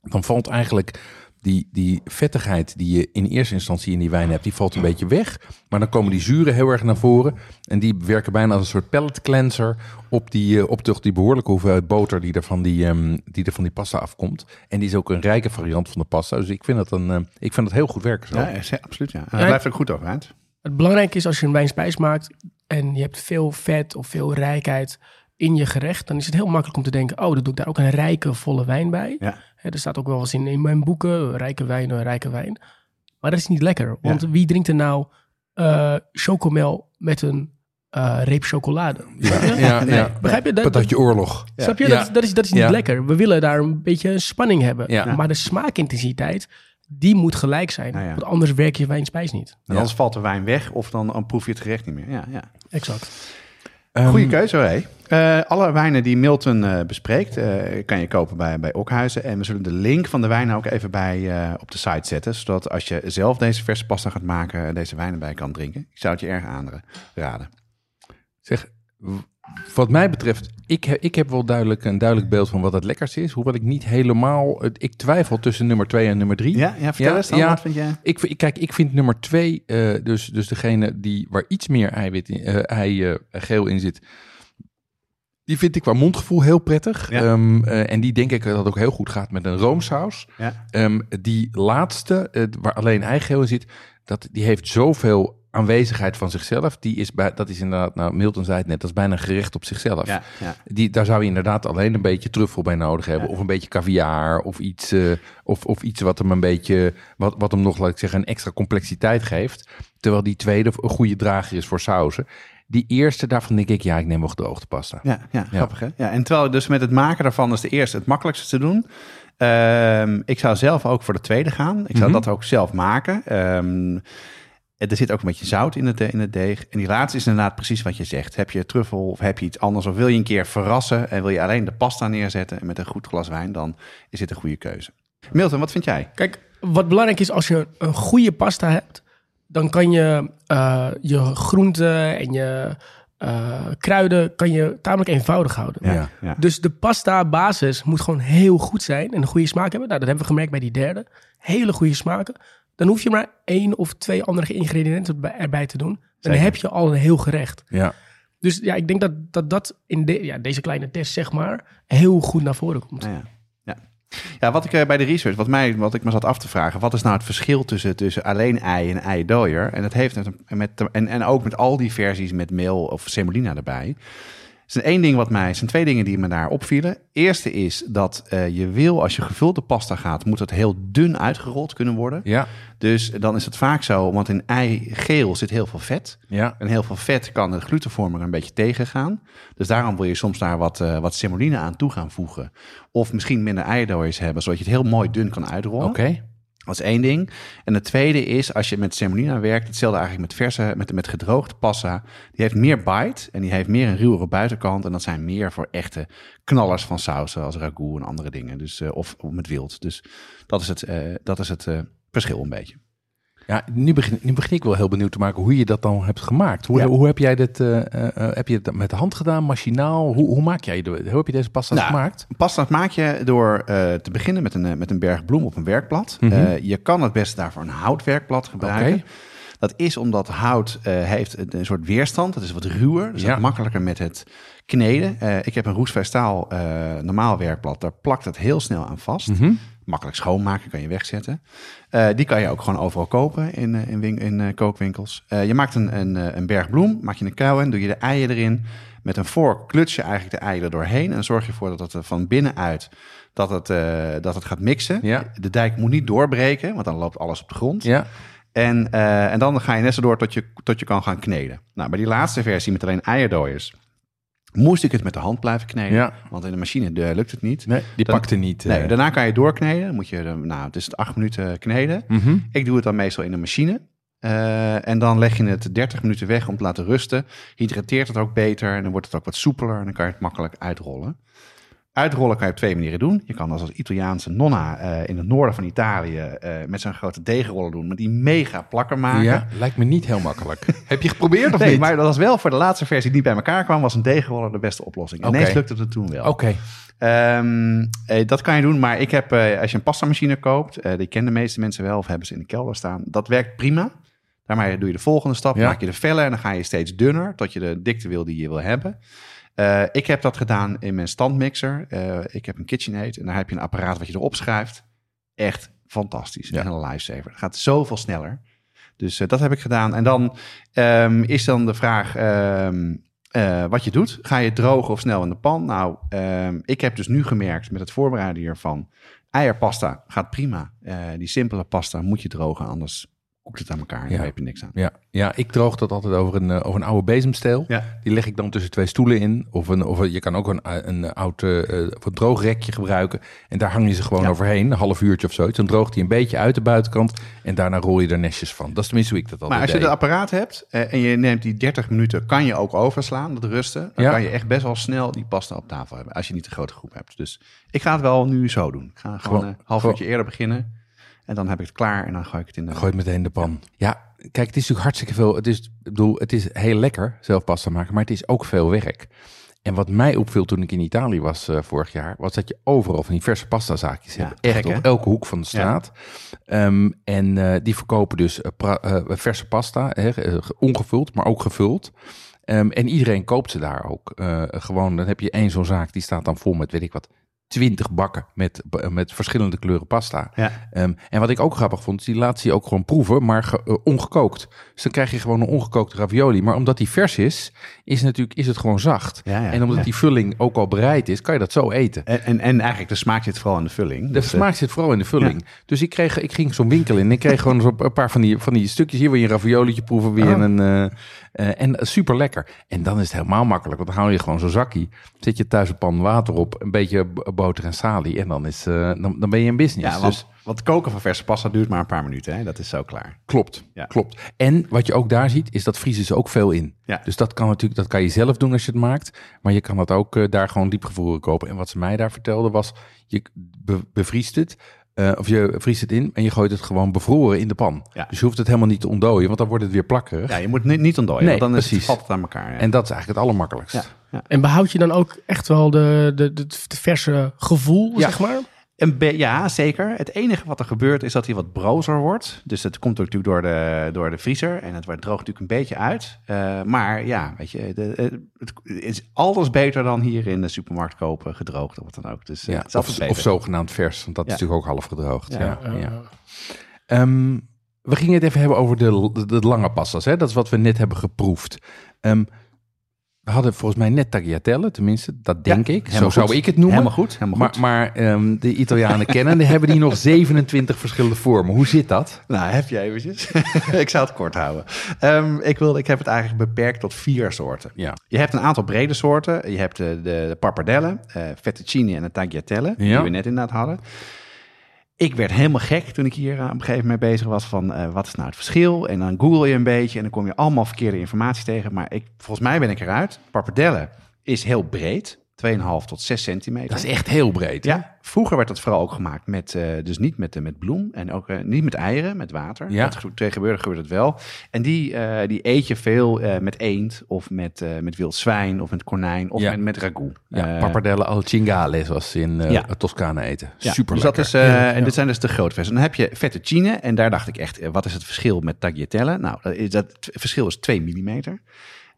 S2: Dan valt eigenlijk die, die vettigheid die je in eerste instantie in die wijn hebt, die valt een beetje weg. Maar dan komen die zuren heel erg naar voren. En die werken bijna als een soort palate cleanser op die, eh, op toch die behoorlijke hoeveelheid boter die er, van die, ehm, die er van die pasta afkomt. En die is ook een rijke variant van de pasta. Dus ik vind dat, een, eh, ik vind dat heel goed werken. Zo.
S1: Ja, absoluut. Ja. En het blijft ook goed overeind.
S3: Het belangrijke is als je een wijn spijs maakt en je hebt veel vet of veel rijkheid in je gerecht, dan is het heel makkelijk om te denken, oh, dan doe ik daar ook een rijke, volle wijn bij.
S1: Ja.
S3: Er staat ook wel eens in, in mijn boeken, rijke wijn, rijke wijn. Maar dat is niet lekker, want wie drinkt er nou eh chocomel met een eh, reep chocolade?
S2: Ja,
S1: Nee.
S2: ja.
S3: Begrijp je? Dat,
S2: Dat je oorlog.
S3: Snap je?
S2: Ja.
S3: Dat, is- dat, is, dat is niet
S2: Ja.
S3: lekker. We willen daar een beetje een spanning hebben.
S2: Ja.
S3: Maar de smaakintensiteit, die moet gelijk zijn.
S1: Ja, ja.
S3: Want anders werk je wijnspijs niet.
S1: En
S2: Ja.
S1: anders valt de wijn weg of dan, dan proef je het gerecht niet meer. Ja, ja.
S3: Exact.
S1: Goeie
S2: Ehm,
S1: keuze, hé. Eh, alle wijnen die Milton eh, bespreekt, eh, kan je kopen bij, bij Okhuizen. En we zullen de link van de wijnen ook even bij, eh, op de site zetten. Zodat als je zelf deze verse pasta gaat maken, deze wijnen bij kan drinken. Ik zou het je erg aanraden.
S2: Zeg, wat mij betreft, ik, he- ik heb wel duidelijk een duidelijk beeld van wat het lekkerste is. Hoewel ik niet helemaal, het- ik twijfel tussen nummer 2 en nummer 3.
S1: Ja, ja vertel
S2: Ja,
S1: eens dan,
S2: ja.
S1: wat vind jij?
S2: Ik, kijk, ik vind nummer 2, dus, dus degene die, waar iets meer eiwit in, eh, ei, eh, geel in zit, die vind ik qua mondgevoel heel prettig.
S1: Ja.
S2: Ehm, eh, en die denk ik dat het ook heel goed gaat met een roomsaus.
S1: Ja.
S2: Ehm, die laatste, eh, waar alleen eigeel in zit, dat, die heeft zoveel aanwezigheid van zichzelf. Die is bij, dat is inderdaad, nou Milton zei het net, dat is bijna een gerecht op zichzelf.
S1: Ja, ja.
S2: Die, daar zou je inderdaad alleen een beetje truffel bij nodig hebben.
S1: Ja.
S2: Of een beetje caviar. Of iets, eh, of, of iets wat hem een beetje, wat, wat hem nog, laat ik zeggen, een extra complexiteit geeft. Terwijl die tweede een goede drager is voor sauzen. Die eerste, daarvan denk ik, ja, ik neem wel gedroogde pasta.
S1: Ja, ja, grappig hè? Ja, en terwijl dus met het maken daarvan is de eerste het makkelijkste te doen. Ehm, ik zou zelf ook voor de tweede gaan. Ik zou
S2: Mhm.
S1: dat ook zelf maken. Ehm, er zit ook een beetje zout in het, eh, in het deeg. En die laatste is inderdaad precies wat je zegt. Heb je truffel of heb je iets anders? Of wil je een keer verrassen en wil je alleen de pasta neerzetten met een goed glas wijn? Dan is dit een goede keuze. Milton, wat vind jij?
S3: Kijk, wat belangrijk is als je een goede pasta hebt, dan kan je eh, je groenten en je eh, kruiden kan je tamelijk eenvoudig houden.
S2: Ja.
S1: ja.
S3: Dus de pasta basis moet gewoon heel goed zijn en een goede smaak hebben. Nou, dat hebben we gemerkt bij die derde. Hele goede smaken. Dan hoef je maar één of twee andere ingrediënten bij- erbij te doen. Dan heb je al een heel gerecht.
S2: Ja.
S3: Dus ja, ik denk dat dat, dat in de, ja, deze kleine test, zeg maar, heel goed naar voren komt.
S1: Ja. Ja. Ja, wat ik eh, bij de research, wat, mij, wat ik me zat af te vragen, wat is nou het verschil tussen, tussen alleen ei en eidooier? En dat heeft met, met, en, en ook met al die versies met meel of semolina erbij. Er zijn één ding wat mij, zijn twee dingen die me daar opvielen. Eerste is dat eh, je wil, als je gevulde pasta gaat, moet het heel dun uitgerold kunnen worden.
S2: Ja.
S1: Dus dan is het vaak zo, want in eigeel zit heel veel vet.
S2: Ja.
S1: En heel veel vet kan de glutenvorming een beetje tegengaan. Dus daarom wil je soms daar wat, eh, wat semolina aan toe gaan voegen. Of misschien minder eidooiers hebben, zodat je het heel mooi dun kan uitrollen.
S2: Oké.
S1: Dat is één ding. En het tweede is, als je met semolina werkt, hetzelfde eigenlijk met verse, met, met gedroogde pasta. Die heeft meer bite en die heeft meer een ruwere buitenkant. En dat zijn meer voor echte knallers van sausen, zoals ragout en andere dingen. Dus, eh, of, of met wild. Dus dat is het, eh, dat is het eh, verschil een beetje.
S2: Ja, nu begin, nu begin ik wel heel benieuwd te maken hoe je dat dan hebt gemaakt. Hoe,
S1: Ja.
S2: hoe heb jij dit, eh, eh, eh, heb je het met de hand gedaan, machinaal? Hoe, hoe maak jij de, hoe heb je deze pasta
S1: Nou,
S2: gemaakt?
S1: Pasta maak je door te beginnen met een, met een berg bloem op een werkblad.
S2: Mhm.
S1: Je kan het beste daarvoor een houtwerkblad gebruiken. Dat is omdat hout heeft een, een soort weerstand. Het is wat ruwer, dus
S2: Ja.
S1: makkelijker met het kneden. Ik heb een roestvrij staal normaal werkblad. Daar plakt het heel snel aan vast.
S2: Mhm.
S1: Makkelijk schoonmaken, kan je wegzetten. Eh, die kan je ook gewoon overal kopen in, eh, in, win- in eh, kookwinkels. Je maakt een, een, een berg bloem, maak je een kuil in, doe je de eieren erin. Met een vork kluts je eigenlijk de eieren doorheen. En zorg je ervoor dat het van binnenuit dat het, dat het gaat mixen.
S2: Ja.
S1: De dijk moet niet doorbreken, want dan loopt alles op de grond.
S2: Ja.
S1: En, en dan ga je net zo door tot je, tot je kan gaan kneden. Nou, bij die laatste versie met alleen eierdooiers... moest ik het met de hand blijven kneden.
S2: Ja.
S1: Want in de machine lukt het niet.
S2: Nee, die
S1: Dan-
S2: pakte niet.
S1: Nee,
S2: eh.
S1: daarna kan je doorkneden. Moet je, eh, nou, het is het acht minuten kneden.
S2: Mhm.
S1: Ik doe het dan meestal in de machine. Eh, en dan leg je het 30 minuten weg om te laten rusten. Hydrateert het ook beter en dan wordt het ook wat soepeler en dan kan je het makkelijk uitrollen. Uitrollen kan je op twee manieren doen. Je kan als, als Italiaanse nonna eh, in het noorden van Italië eh, met zo'n grote deegrollen doen, maar die mega plakker maken.
S2: Ja, lijkt me niet heel makkelijk. heb je geprobeerd of
S1: nee,
S2: niet?
S1: maar dat was wel voor de laatste versie die niet bij elkaar kwam, was een deegroller de beste oplossing. Ineens lukte het toen wel.
S2: Oké.
S1: Ehm, eh, dat kan je doen, maar ik heb, eh, als je een pastamachine koopt, eh, die kennen de meeste mensen wel of hebben ze in de kelder staan, dat werkt prima. Daarmee doe je de volgende stap,
S2: Ja.
S1: maak je de vellen en dan ga je steeds dunner tot je de dikte wil die je wil hebben. Eh, ik heb dat gedaan in mijn standmixer. Eh, ik heb een KitchenAid en daar heb je een apparaat wat je erop schrijft. Echt fantastisch.
S2: Ja.
S1: Echt een lifesaver. Het gaat zoveel sneller. Dus eh, dat heb ik gedaan. En dan ehm, is dan de vraag, ehm, Eh, wat je doet, ga je drogen of snel in de pan? Nou, ehm, ik heb dus nu gemerkt met het voorbereiden hiervan, eierpasta gaat prima. Die simpele pasta moet je drogen, anders koekt het aan elkaar en
S2: Ja.
S1: daar heb je niks aan.
S2: Ja, ja, ik droog dat altijd over een, eh, over een oude bezemsteel.
S1: Ja.
S2: Die leg ik dan tussen twee stoelen in. Of, een, of je kan ook een, een oud eh, eh, een droog rekje gebruiken. En daar hang je ze gewoon
S1: Ja.
S2: overheen. Een half uurtje of zoiets. Dan droogt hij een beetje uit de buitenkant. En daarna rol je er nestjes van. Dat is tenminste hoe ik dat altijd
S1: Maar als je het apparaat hebt eh, en je neemt die 30 minuten, kan je ook overslaan, dat rusten. Dan kan je echt best wel snel die pasta op tafel hebben, als je niet een grote groep hebt. Dus ik ga het wel nu zo doen. Ik ga gewoon
S2: Gewoon-
S1: een half
S2: gewoon-
S1: uurtje eerder beginnen. En dan heb ik het klaar en dan gooi ik het in de...
S2: Gooi het meteen de pan. Ja, kijk, het is natuurlijk hartstikke veel. Het is, ik bedoel, het is heel lekker zelf pasta maken, maar het is ook veel werk. En wat mij opviel toen ik in Italië was eh, vorig jaar, was dat je overal van die verse pastazaakjes
S1: Ja,
S2: hebt. Echt
S1: gek,
S2: op elke hoek van de straat. Ehm, en eh, die verkopen dus eh, verse pasta, hè, ongevuld, maar ook gevuld. Ehm, en iedereen koopt ze daar ook. Gewoon, dan heb je één zo'n zaak, die staat dan vol met, weet ik wat, twintig bakken met, met verschillende kleuren pasta.
S1: Ja.
S2: Ehm, en wat ik ook grappig vond, is die laat ze je ook gewoon proeven, maar ge- eh, ongekookt. Dus dan krijg je gewoon een ongekookte ravioli. Maar omdat die vers is, is, natuurlijk, is het gewoon zacht.
S1: Ja, ja.
S2: En omdat die vulling ook al bereid is, kan je dat zo eten.
S1: En, en, en eigenlijk de smaak zit vooral in de vulling.
S2: De
S1: Dus, eh,
S2: smaak zit vooral in de vulling. Dus ik, kreeg, ik ging zo'n winkel in en ik kreeg gewoon zo een paar van die, van die stukjes. Hier wil je een raviolietje proeven, weer
S1: Oh.
S2: een... eh, en super lekker. En dan is het helemaal makkelijk, want dan haal je gewoon zo'n zakje. Zet je thuis een pan water op, een beetje boter en salie. En dan, is, eh, dan, dan ben je in business.
S1: ja, want,
S2: dus
S1: want koken van verse pasta duurt maar een paar minuten. Hè? Dat is zo klaar.
S2: klopt,
S1: Ja.
S2: klopt. En wat je ook daar ziet, is dat vriezen ze ook veel in.
S1: Ja.
S2: Dus dat kan natuurlijk, dat kan je zelf doen als je het maakt. Maar je kan dat ook eh, daar gewoon diepgevroren kopen. En wat ze mij daar vertelde was, je be- bevriest het. Eh, of je vriest het in en je gooit het gewoon bevroren in de pan.
S1: Ja.
S2: Dus je hoeft het helemaal niet te ontdooien, want dan wordt het weer plakkerig.
S1: Ja, je moet niet, niet ontdooien,
S2: Nee,
S1: want dan is het,
S2: precies.
S1: valt het aan elkaar. Ja.
S2: En dat is eigenlijk het allermakkelijkst.
S1: ja, ja.
S3: En behoud je dan ook echt wel de, de, de, de verse gevoel,
S1: Ja.
S3: zeg maar?
S1: Een ja, zeker. Het enige wat er gebeurt is dat hij wat brozer wordt. Dus dat komt natuurlijk door de, door de vriezer. En het wordt- droogt natuurlijk een beetje uit. Eh, maar ja, weet je, de, het is alles beter dan hier in de supermarkt kopen, gedroogd of wat dan ook. Dus eh,
S2: Ja,
S1: het is altijd
S2: of,
S1: beter.
S2: of zogenaamd vers, want dat
S1: Ja.
S2: is natuurlijk ook half gedroogd.
S1: Ja.
S2: Ja, ja.
S3: Uh,
S2: Ehm, we gingen het even hebben over de, de, de lange pastas. Hè? Dat is wat we net hebben geproefd. Ehm, we hadden volgens mij net tagliatelle, tenminste, dat denk ik. Zo zou ik het noemen.
S1: Helemaal goed, helemaal
S2: Maar,
S1: goed.
S2: maar ehm, de Italianen kennen, die hebben die nog 27 verschillende vormen. Hoe zit dat?
S1: Nou, heb je eventjes. ik zou het kort houden. Ehm, ik, wil, ik heb het eigenlijk beperkt tot vier soorten.
S2: Ja.
S1: Je hebt een aantal brede soorten. Je hebt de, de, de pappardelle, eh fettuccine en de tagliatelle, die we net inderdaad hadden. Ik werd helemaal gek toen ik hier eh, op een gegeven moment bezig was van eh, wat is nou het verschil? En dan google je een beetje en dan kom je allemaal verkeerde informatie tegen. Maar ik, volgens mij ben ik eruit. Pappardelle is heel breed, 2,5 tot 6 centimeter.
S2: Dat is echt heel breed. hè?
S1: Ja, vroeger werd dat vooral ook gemaakt met, eh, dus niet met, eh, met bloem en ook eh, niet met eieren, met water.
S2: Ja.
S1: Dat ge- tegenwoordig gebeurt het wel. En die, die eet je veel met eend of met, met wild zwijn of met konijn of
S2: Ja.
S1: met, met ragout.
S2: Ja, pappardelle al cingale, zoals ze in
S1: Ja.
S2: Toscane eten.
S1: ja,
S2: Super
S1: dus dat is, En dit zijn dus de grote versies. Dan heb je fettuccine en daar dacht ik echt, wat is het verschil met tagliatelle? Nou, dat, is, dat verschil is 2 millimeter.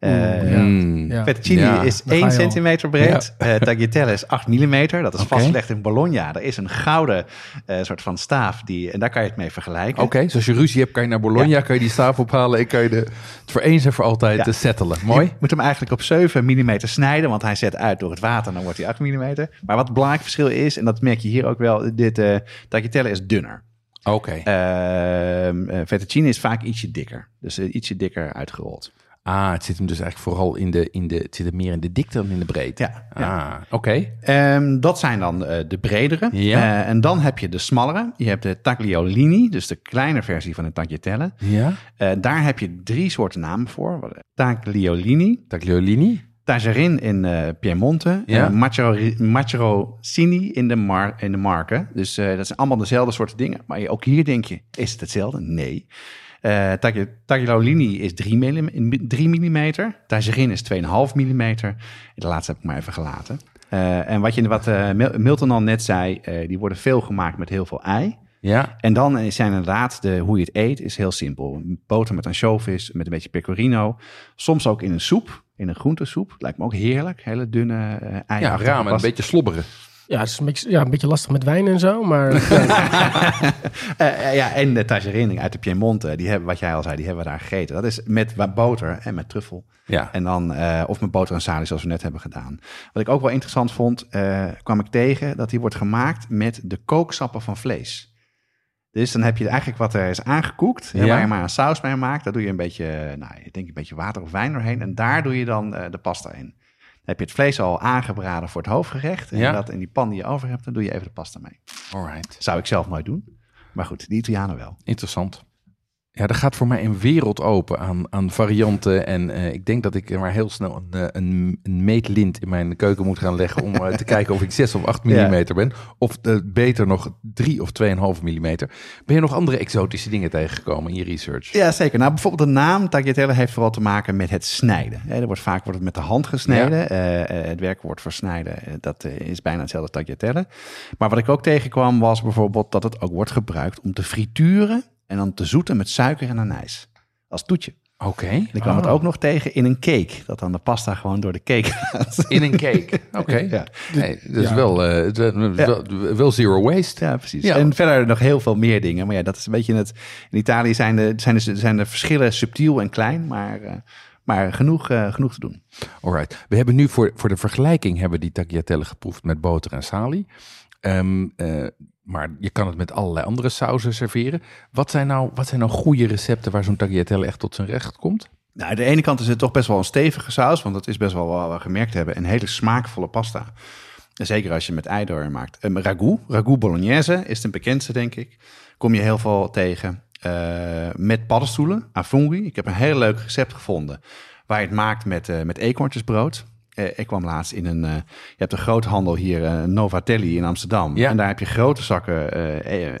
S1: Eh,
S3: ja.
S2: Mm.
S3: Ja.
S1: Fettuccine
S2: Ja,
S1: is
S3: daar ga
S1: 1
S3: je al.
S1: centimeter breed. Eh tagliatelle is 8 millimeter. Dat is vastgelegd in Bologna. Er is een gouden eh, soort van staaf. Die, en daar kan je het mee vergelijken.
S2: Oké, dus als je ruzie hebt, kan je naar Bologna, kan je die staaf ophalen en kan je de, het voor eens en voor altijd
S1: Ja.
S2: eh, settelen. Mooi.
S1: Je moet hem eigenlijk op 7 mm snijden, want hij zet uit door het water en dan wordt hij 8 mm. Maar wat het belangrijk verschil is, en dat merk je hier ook wel, dit eh tagliatelle is dunner.
S2: Oké.
S1: Ehm eh, fettuccine is vaak ietsje dikker. Dus ietsje dikker uitgerold.
S2: Ah, het zit hem dus eigenlijk vooral in de, in de, het zit meer in de dikte dan in de breedte.
S1: Ja, ja.
S2: Ah, oké.
S1: Ehm, dat zijn dan eh, de bredere.
S2: Ja.
S1: Eh, en dan heb je de smallere. Je hebt de tagliolini, dus de kleine versie van de tagliatelle.
S2: Ja.
S1: Eh, daar heb je drie soorten namen voor. Tagliolini,
S2: Tagliolini.
S1: Tagerin in Piemonte,
S2: Ja.
S1: Maccherosini in de, Mar in de Marken. Dus dat zijn allemaal dezelfde soorten dingen. Maar ook hier denk je, is het hetzelfde? Nee. Tagli- Tagliolini is 3 mm, 3 mm. Tagerin is 2,5 mm. De laatste heb ik maar even gelaten. Eh, en wat, je, wat Mil- Milton al net zei, die worden veel gemaakt met heel veel ei.
S2: Ja.
S1: En dan zijn inderdaad, de, hoe je het eet, is heel simpel. Boter met ansjovis, met een beetje pecorino. Soms ook in een soep, in een groentesoep. Lijkt me ook heerlijk. Hele dunne ei.
S2: Ja, ramen, een beetje slobberen.
S3: Ja, het is een beetje, ja, een beetje lastig met wijn en zo, maar
S1: Eh, eh, ja, en de tagerin uit de Piemonte, die hebben, wat jij al zei, die hebben we daar gegeten. Dat is met boter en met truffel.
S2: Ja.
S1: En dan, eh, of met boter en salie, zoals we net hebben gedaan. Wat ik ook wel interessant vond, eh, kwam ik tegen dat die wordt gemaakt met de kooksappen van vlees. Dus dan heb je eigenlijk wat er is aangekoekt, hè,
S2: Ja.
S1: waar je maar een saus bij maakt. Daar doe je een beetje, nou, ik denk een beetje water of wijn doorheen. En daar doe je dan eh, de pasta in. Heb je het vlees al aangebraden voor het hoofdgerecht. En
S2: Ja.
S1: dat in die pan die je over hebt, dan doe je even de pasta mee.
S2: Alright.
S1: Zou ik zelf nooit doen. Maar goed, die Italianen wel.
S2: Interessant. Ja, er gaat voor mij een wereld open aan, aan varianten. En eh, ik denk dat ik maar heel snel een, eh, een, een meetlint in mijn keuken moet gaan leggen. om eh, te kijken of ik 6 of 8
S1: Ja.
S2: millimeter ben. Of beter nog 3 of 2,5 millimeter. Ben je nog andere exotische dingen tegengekomen in je research?
S1: Ja, zeker. Nou, bijvoorbeeld de naam tagliatelle heeft vooral te maken met het snijden. Er wordt vaak wordt het met de hand gesneden. Het werkwoord voor snijden, eh, dat is bijna hetzelfde als tagliatelle. Maar wat ik ook tegenkwam was bijvoorbeeld dat het ook wordt gebruikt om te frituren en dan te zoeten met suiker en anijs. Als toetje.
S2: Oké.
S1: En ik kwam het
S3: Oh.
S1: ook nog tegen in een cake. Dat dan de pasta gewoon door de cake gaat.
S2: In een cake. Oké.
S1: Ja.
S2: Nee, dat is
S3: Ja.
S2: wel, eh, het is wel, zero waste.
S1: Ja, precies.
S2: Ja.
S1: En verder nog heel veel meer dingen. Maar ja, dat is een beetje het. In Italië zijn de, zijn de, zijn de verschillen subtiel en klein, maar, eh, maar genoeg, eh, genoeg te doen.
S2: Alright. We hebben nu voor, voor de vergelijking hebben we die tagliatelle geproefd met boter en salie. Ehm, eh, maar je kan het met allerlei andere sauzen serveren. Wat zijn nou, wat zijn nou goede recepten waar zo'n tagliatelle echt tot zijn recht komt?
S1: Nou, aan de ene kant is het toch best wel een stevige saus, want dat is best wel wat we gemerkt hebben. Een hele smaakvolle pasta. Zeker als je met ei maakt. Um, ragout, ragout bolognese is de bekendste, denk ik. Kom je heel veel tegen. Eh, met paddenstoelen, a funghi. Ik heb een heel leuk recept gevonden waar je het maakt met, eh met eekhoortjesbrood. Eh, ik kwam laatst in een... eh, je hebt een groothandel hier, eh, Novatelli in Amsterdam.
S2: Ja.
S1: En daar heb je grote zakken eh,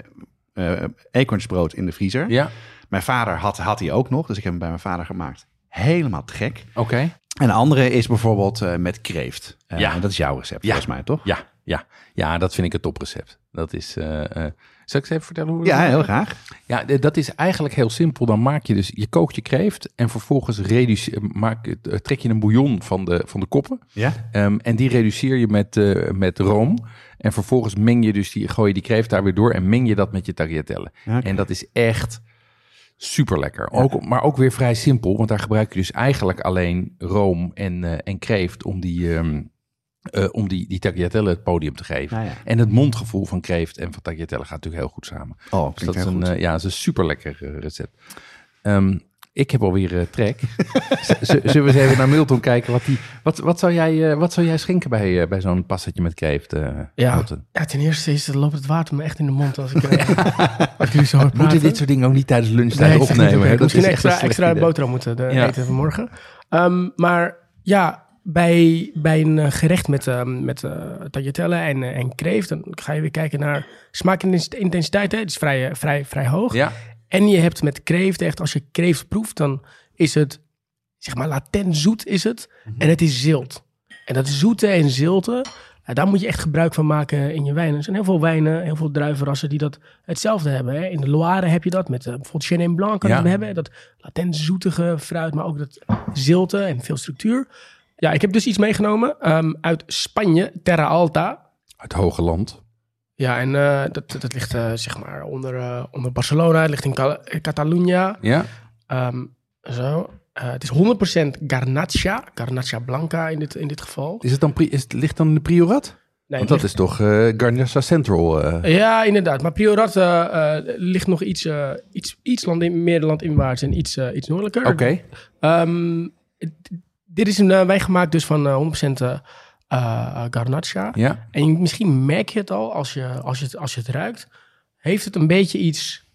S1: eekhoortjesbrood in de vriezer.
S2: Ja,
S1: Mijn vader had, had die ook nog, dus ik heb hem bij mijn vader gemaakt. Helemaal gek.
S2: oké.
S1: En de andere is bijvoorbeeld met kreeft.
S2: Ja.
S1: Dat is jouw recept,
S2: Ja.
S1: volgens mij, toch?
S2: Ja, ja, ja, dat vind ik een toprecept. Dat is. Zal ik eens even vertellen hoe? we
S1: Ja,
S2: dat
S1: heel graag.
S2: Ja, dat is eigenlijk heel simpel. Dan maak je dus, je kookt je kreeft en vervolgens reduce, maak, eh, trek je een bouillon van de, van de koppen.
S1: Ja?
S2: Ehm, en die reduceer je met, eh, met room. En vervolgens meng je dus die, gooi je die kreeft daar weer door en meng je dat met je tagliatelle. En dat is echt super lekker. Ook, maar ook weer vrij simpel, want daar gebruik je dus eigenlijk alleen room en, eh, en kreeft om die, ehm, eh, om die, die tagliatelle het podium te geven.
S1: Nou ja.
S2: En het mondgevoel van kreeft en van tagliatelle gaat natuurlijk heel goed samen.
S1: Oh,
S2: Dus
S1: klinkt
S2: dat is een, eh, ja, dat is een super lekker recept. Ehm, ik heb alweer eh, trek. Zullen we eens even naar Milton kijken? Wat, die, wat, wat, zou, jij, eh, wat zou jij schenken bij, eh, bij zo'n passetje met kreeft? eh,
S3: Ja. Ja, ten eerste is, loopt het water me echt in de mond als ik, eh, als ik jullie zo hoor
S2: Moeten dit soort dingen ook niet tijdens lunchtijd
S3: Nee,
S2: opnemen?
S3: niet.
S2: Dat
S3: Misschien
S2: is echt een
S3: extra, extra boterham moeten de,
S2: Ja.
S3: eten vanmorgen. Ehm, maar ja, bij, bij een eh, gerecht met, ehm, met eh tagliatelle en, eh, en kreeft, dan ga je weer kijken naar smaakintensiteit. Hè? Het is vrij, eh, vrij, vrij hoog.
S2: Ja,
S3: En je hebt met kreeft echt, als je kreeft proeft, dan is het, zeg maar, latent zoet is het.
S2: Mhm.
S3: En het is zilt. En dat zoete en zilte, daar moet je echt gebruik van maken in je wijnen. Er zijn heel veel wijnen, heel veel druivenrassen die dat hetzelfde hebben. Hè. In de Loire heb je dat, met eh, bijvoorbeeld Chenin Blanc kan
S2: Ja.
S3: hebben. Dat latent zoetige fruit, maar ook dat zilte en veel structuur. Ja, ik heb dus iets meegenomen ehm, uit Spanje, Terra Alta.
S2: het hoge land.
S3: Ja, en eh, dat, dat ligt eh, zeg maar onder, eh, onder Barcelona. Het ligt in Cal- Catalunya.
S2: Ja,
S3: Ehm, zo. Het is 100% Garnacha. Garnacha Blanca in dit, in dit geval.
S2: is het dan, is het, ligt dan in de Priorat?
S3: Nee,
S2: Want dat is toch eh Garnassa Central?
S3: Ja, inderdaad. Maar Priorat ligt nog iets, iets, iets land in, meer landinwaarts en iets, iets noordelijker.
S2: Oké,
S3: Ehm, dit is een uh, wijn gemaakt dus van eh, 100% eh, eh, Garnacha.
S2: ja.
S3: En misschien merk je het al als je, als je, het, als je het ruikt. Heeft het een beetje iets,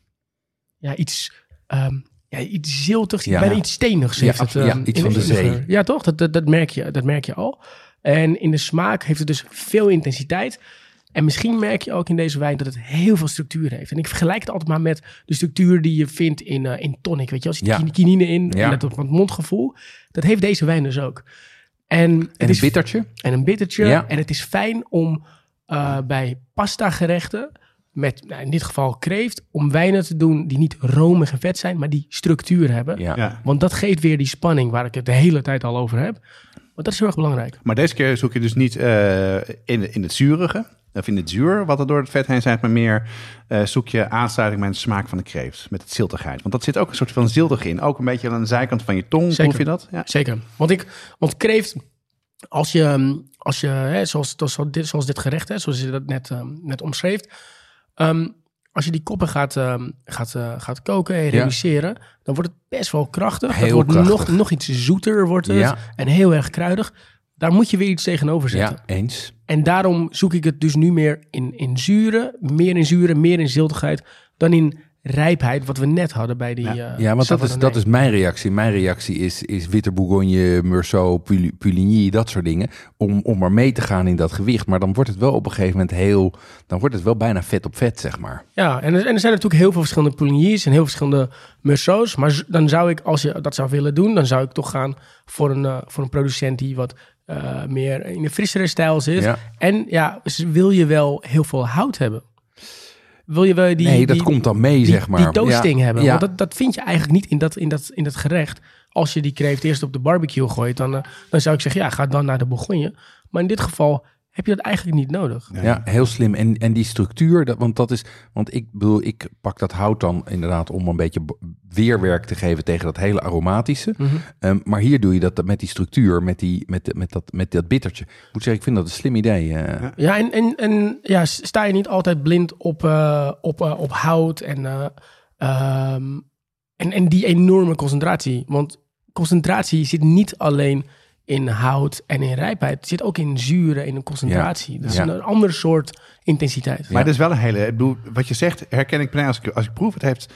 S3: ja, iets, ehm, ja, iets ziltigs,
S2: Ja.
S3: bijna iets stenigs.
S2: Ja,
S3: heeft het,
S2: absoluut.
S3: ehm,
S2: Ja, iets
S3: in-
S2: van de zee.
S3: Ja, toch? Dat, dat, dat, merk je, dat merk je al. En in de smaak heeft het dus veel intensiteit. En misschien merk je ook in deze wijn dat het heel veel structuur heeft. En ik vergelijk het altijd maar met de structuur die je vindt in, eh, in tonic. Weet je, als je
S2: Ja.
S3: kinine in
S2: Ja.
S3: en dat, dat mondgevoel. Dat heeft deze wijn dus ook. En, het
S2: En
S3: is
S2: een bittertje?
S3: en een bittertje.
S2: Ja.
S3: En het is fijn om eh, bij pasta gerechten, met nou, in dit geval kreeft, om wijnen te doen die niet romig en vet zijn, maar die structuur hebben.
S2: Ja.
S1: Ja.
S3: Want dat geeft weer die spanning waar ik het de hele tijd al over heb. Want dat is heel erg belangrijk.
S1: Maar deze keer zoek je dus niet eh, in, in het zurige. Of in het zuur, wat er door het vet heen zijn, maar meer eh, zoek je aansluiting met de smaak van de kreeft. Met het ziltigheid. Want dat zit ook een soort van ziltig in. Ook een beetje aan de zijkant van je tong.
S3: Zeker.
S1: Proef je dat? Ja.
S3: Zeker. Want, ik, want kreeft, als je, ehm, als je hè, zoals, zoals, dit, zoals dit gerecht, hè, zoals je dat net, ehm, net omschreef. ehm, als je die koppen gaat, gaat, eh, gaat koken en reduceren, dan wordt het best wel krachtig.
S2: Heel
S3: het wordt
S2: krachtig.
S3: Nog, nog iets zoeter wordt het
S2: Ja.
S3: en heel erg kruidig. Daar moet je weer iets tegenover zetten.
S2: Ja, eens.
S3: En daarom zoek ik het dus nu meer in, in zuren, meer in zuren, meer in ziltigheid, dan in rijpheid, wat we net hadden bij die.
S1: Ja.
S3: eh,
S2: Ja, want dat is, dat is mijn reactie. Mijn reactie is, is witte Bourgogne, Pul- Puligny, dat soort dingen. Om, om maar mee te gaan in dat gewicht. Maar dan wordt het wel op een gegeven moment heel... Dan wordt het wel bijna vet op vet, zeg maar.
S3: Ja, en er, en er zijn natuurlijk heel veel verschillende Pouligny's en heel verschillende Meursaults. Maar dan zou ik, als je dat zou willen doen, dan zou ik toch gaan voor een, eh, voor een producent die wat eh, meer in de frissere stijl zit.
S2: Ja.
S3: En ja, wil je wel heel veel hout hebben? Wil je wel die,
S2: nee, dat
S3: die,
S2: komt dan mee,
S3: die,
S2: zeg maar.
S3: die toasting
S2: Ja,
S3: hebben?
S2: Ja,
S3: Want dat, dat vind je eigenlijk niet in dat, in, dat, in dat gerecht. Als je die kreeft eerst op de barbecue gooit, dan, eh, dan zou ik zeggen, ja, ga dan naar de Bourgogne. Maar in dit geval heb je dat eigenlijk niet nodig.
S2: Ja, heel slim. En, en die structuur, dat, want dat is, want ik bedoel, ik pak dat hout dan inderdaad om een beetje weerwerk te geven tegen dat hele aromatische.
S3: Mhm.
S2: Ehm, maar hier doe je dat met die structuur, met, die, met, met, dat, met dat bittertje. Ik moet zeggen, ik vind dat een slim idee. eh.
S3: Ja, en, en, en ja, sta je niet altijd blind op, eh, op, eh, op hout en, eh, ehm, en, en die enorme concentratie. Want concentratie zit niet alleen in hout en in rijpheid. Het zit ook in zuren, in een concentratie. Dat is
S2: Ja.
S3: een ander soort intensiteit.
S1: Maar het is wel een hele... Ik bedoel, wat je zegt, herken ik als ik, als ik proef. Het, heeft,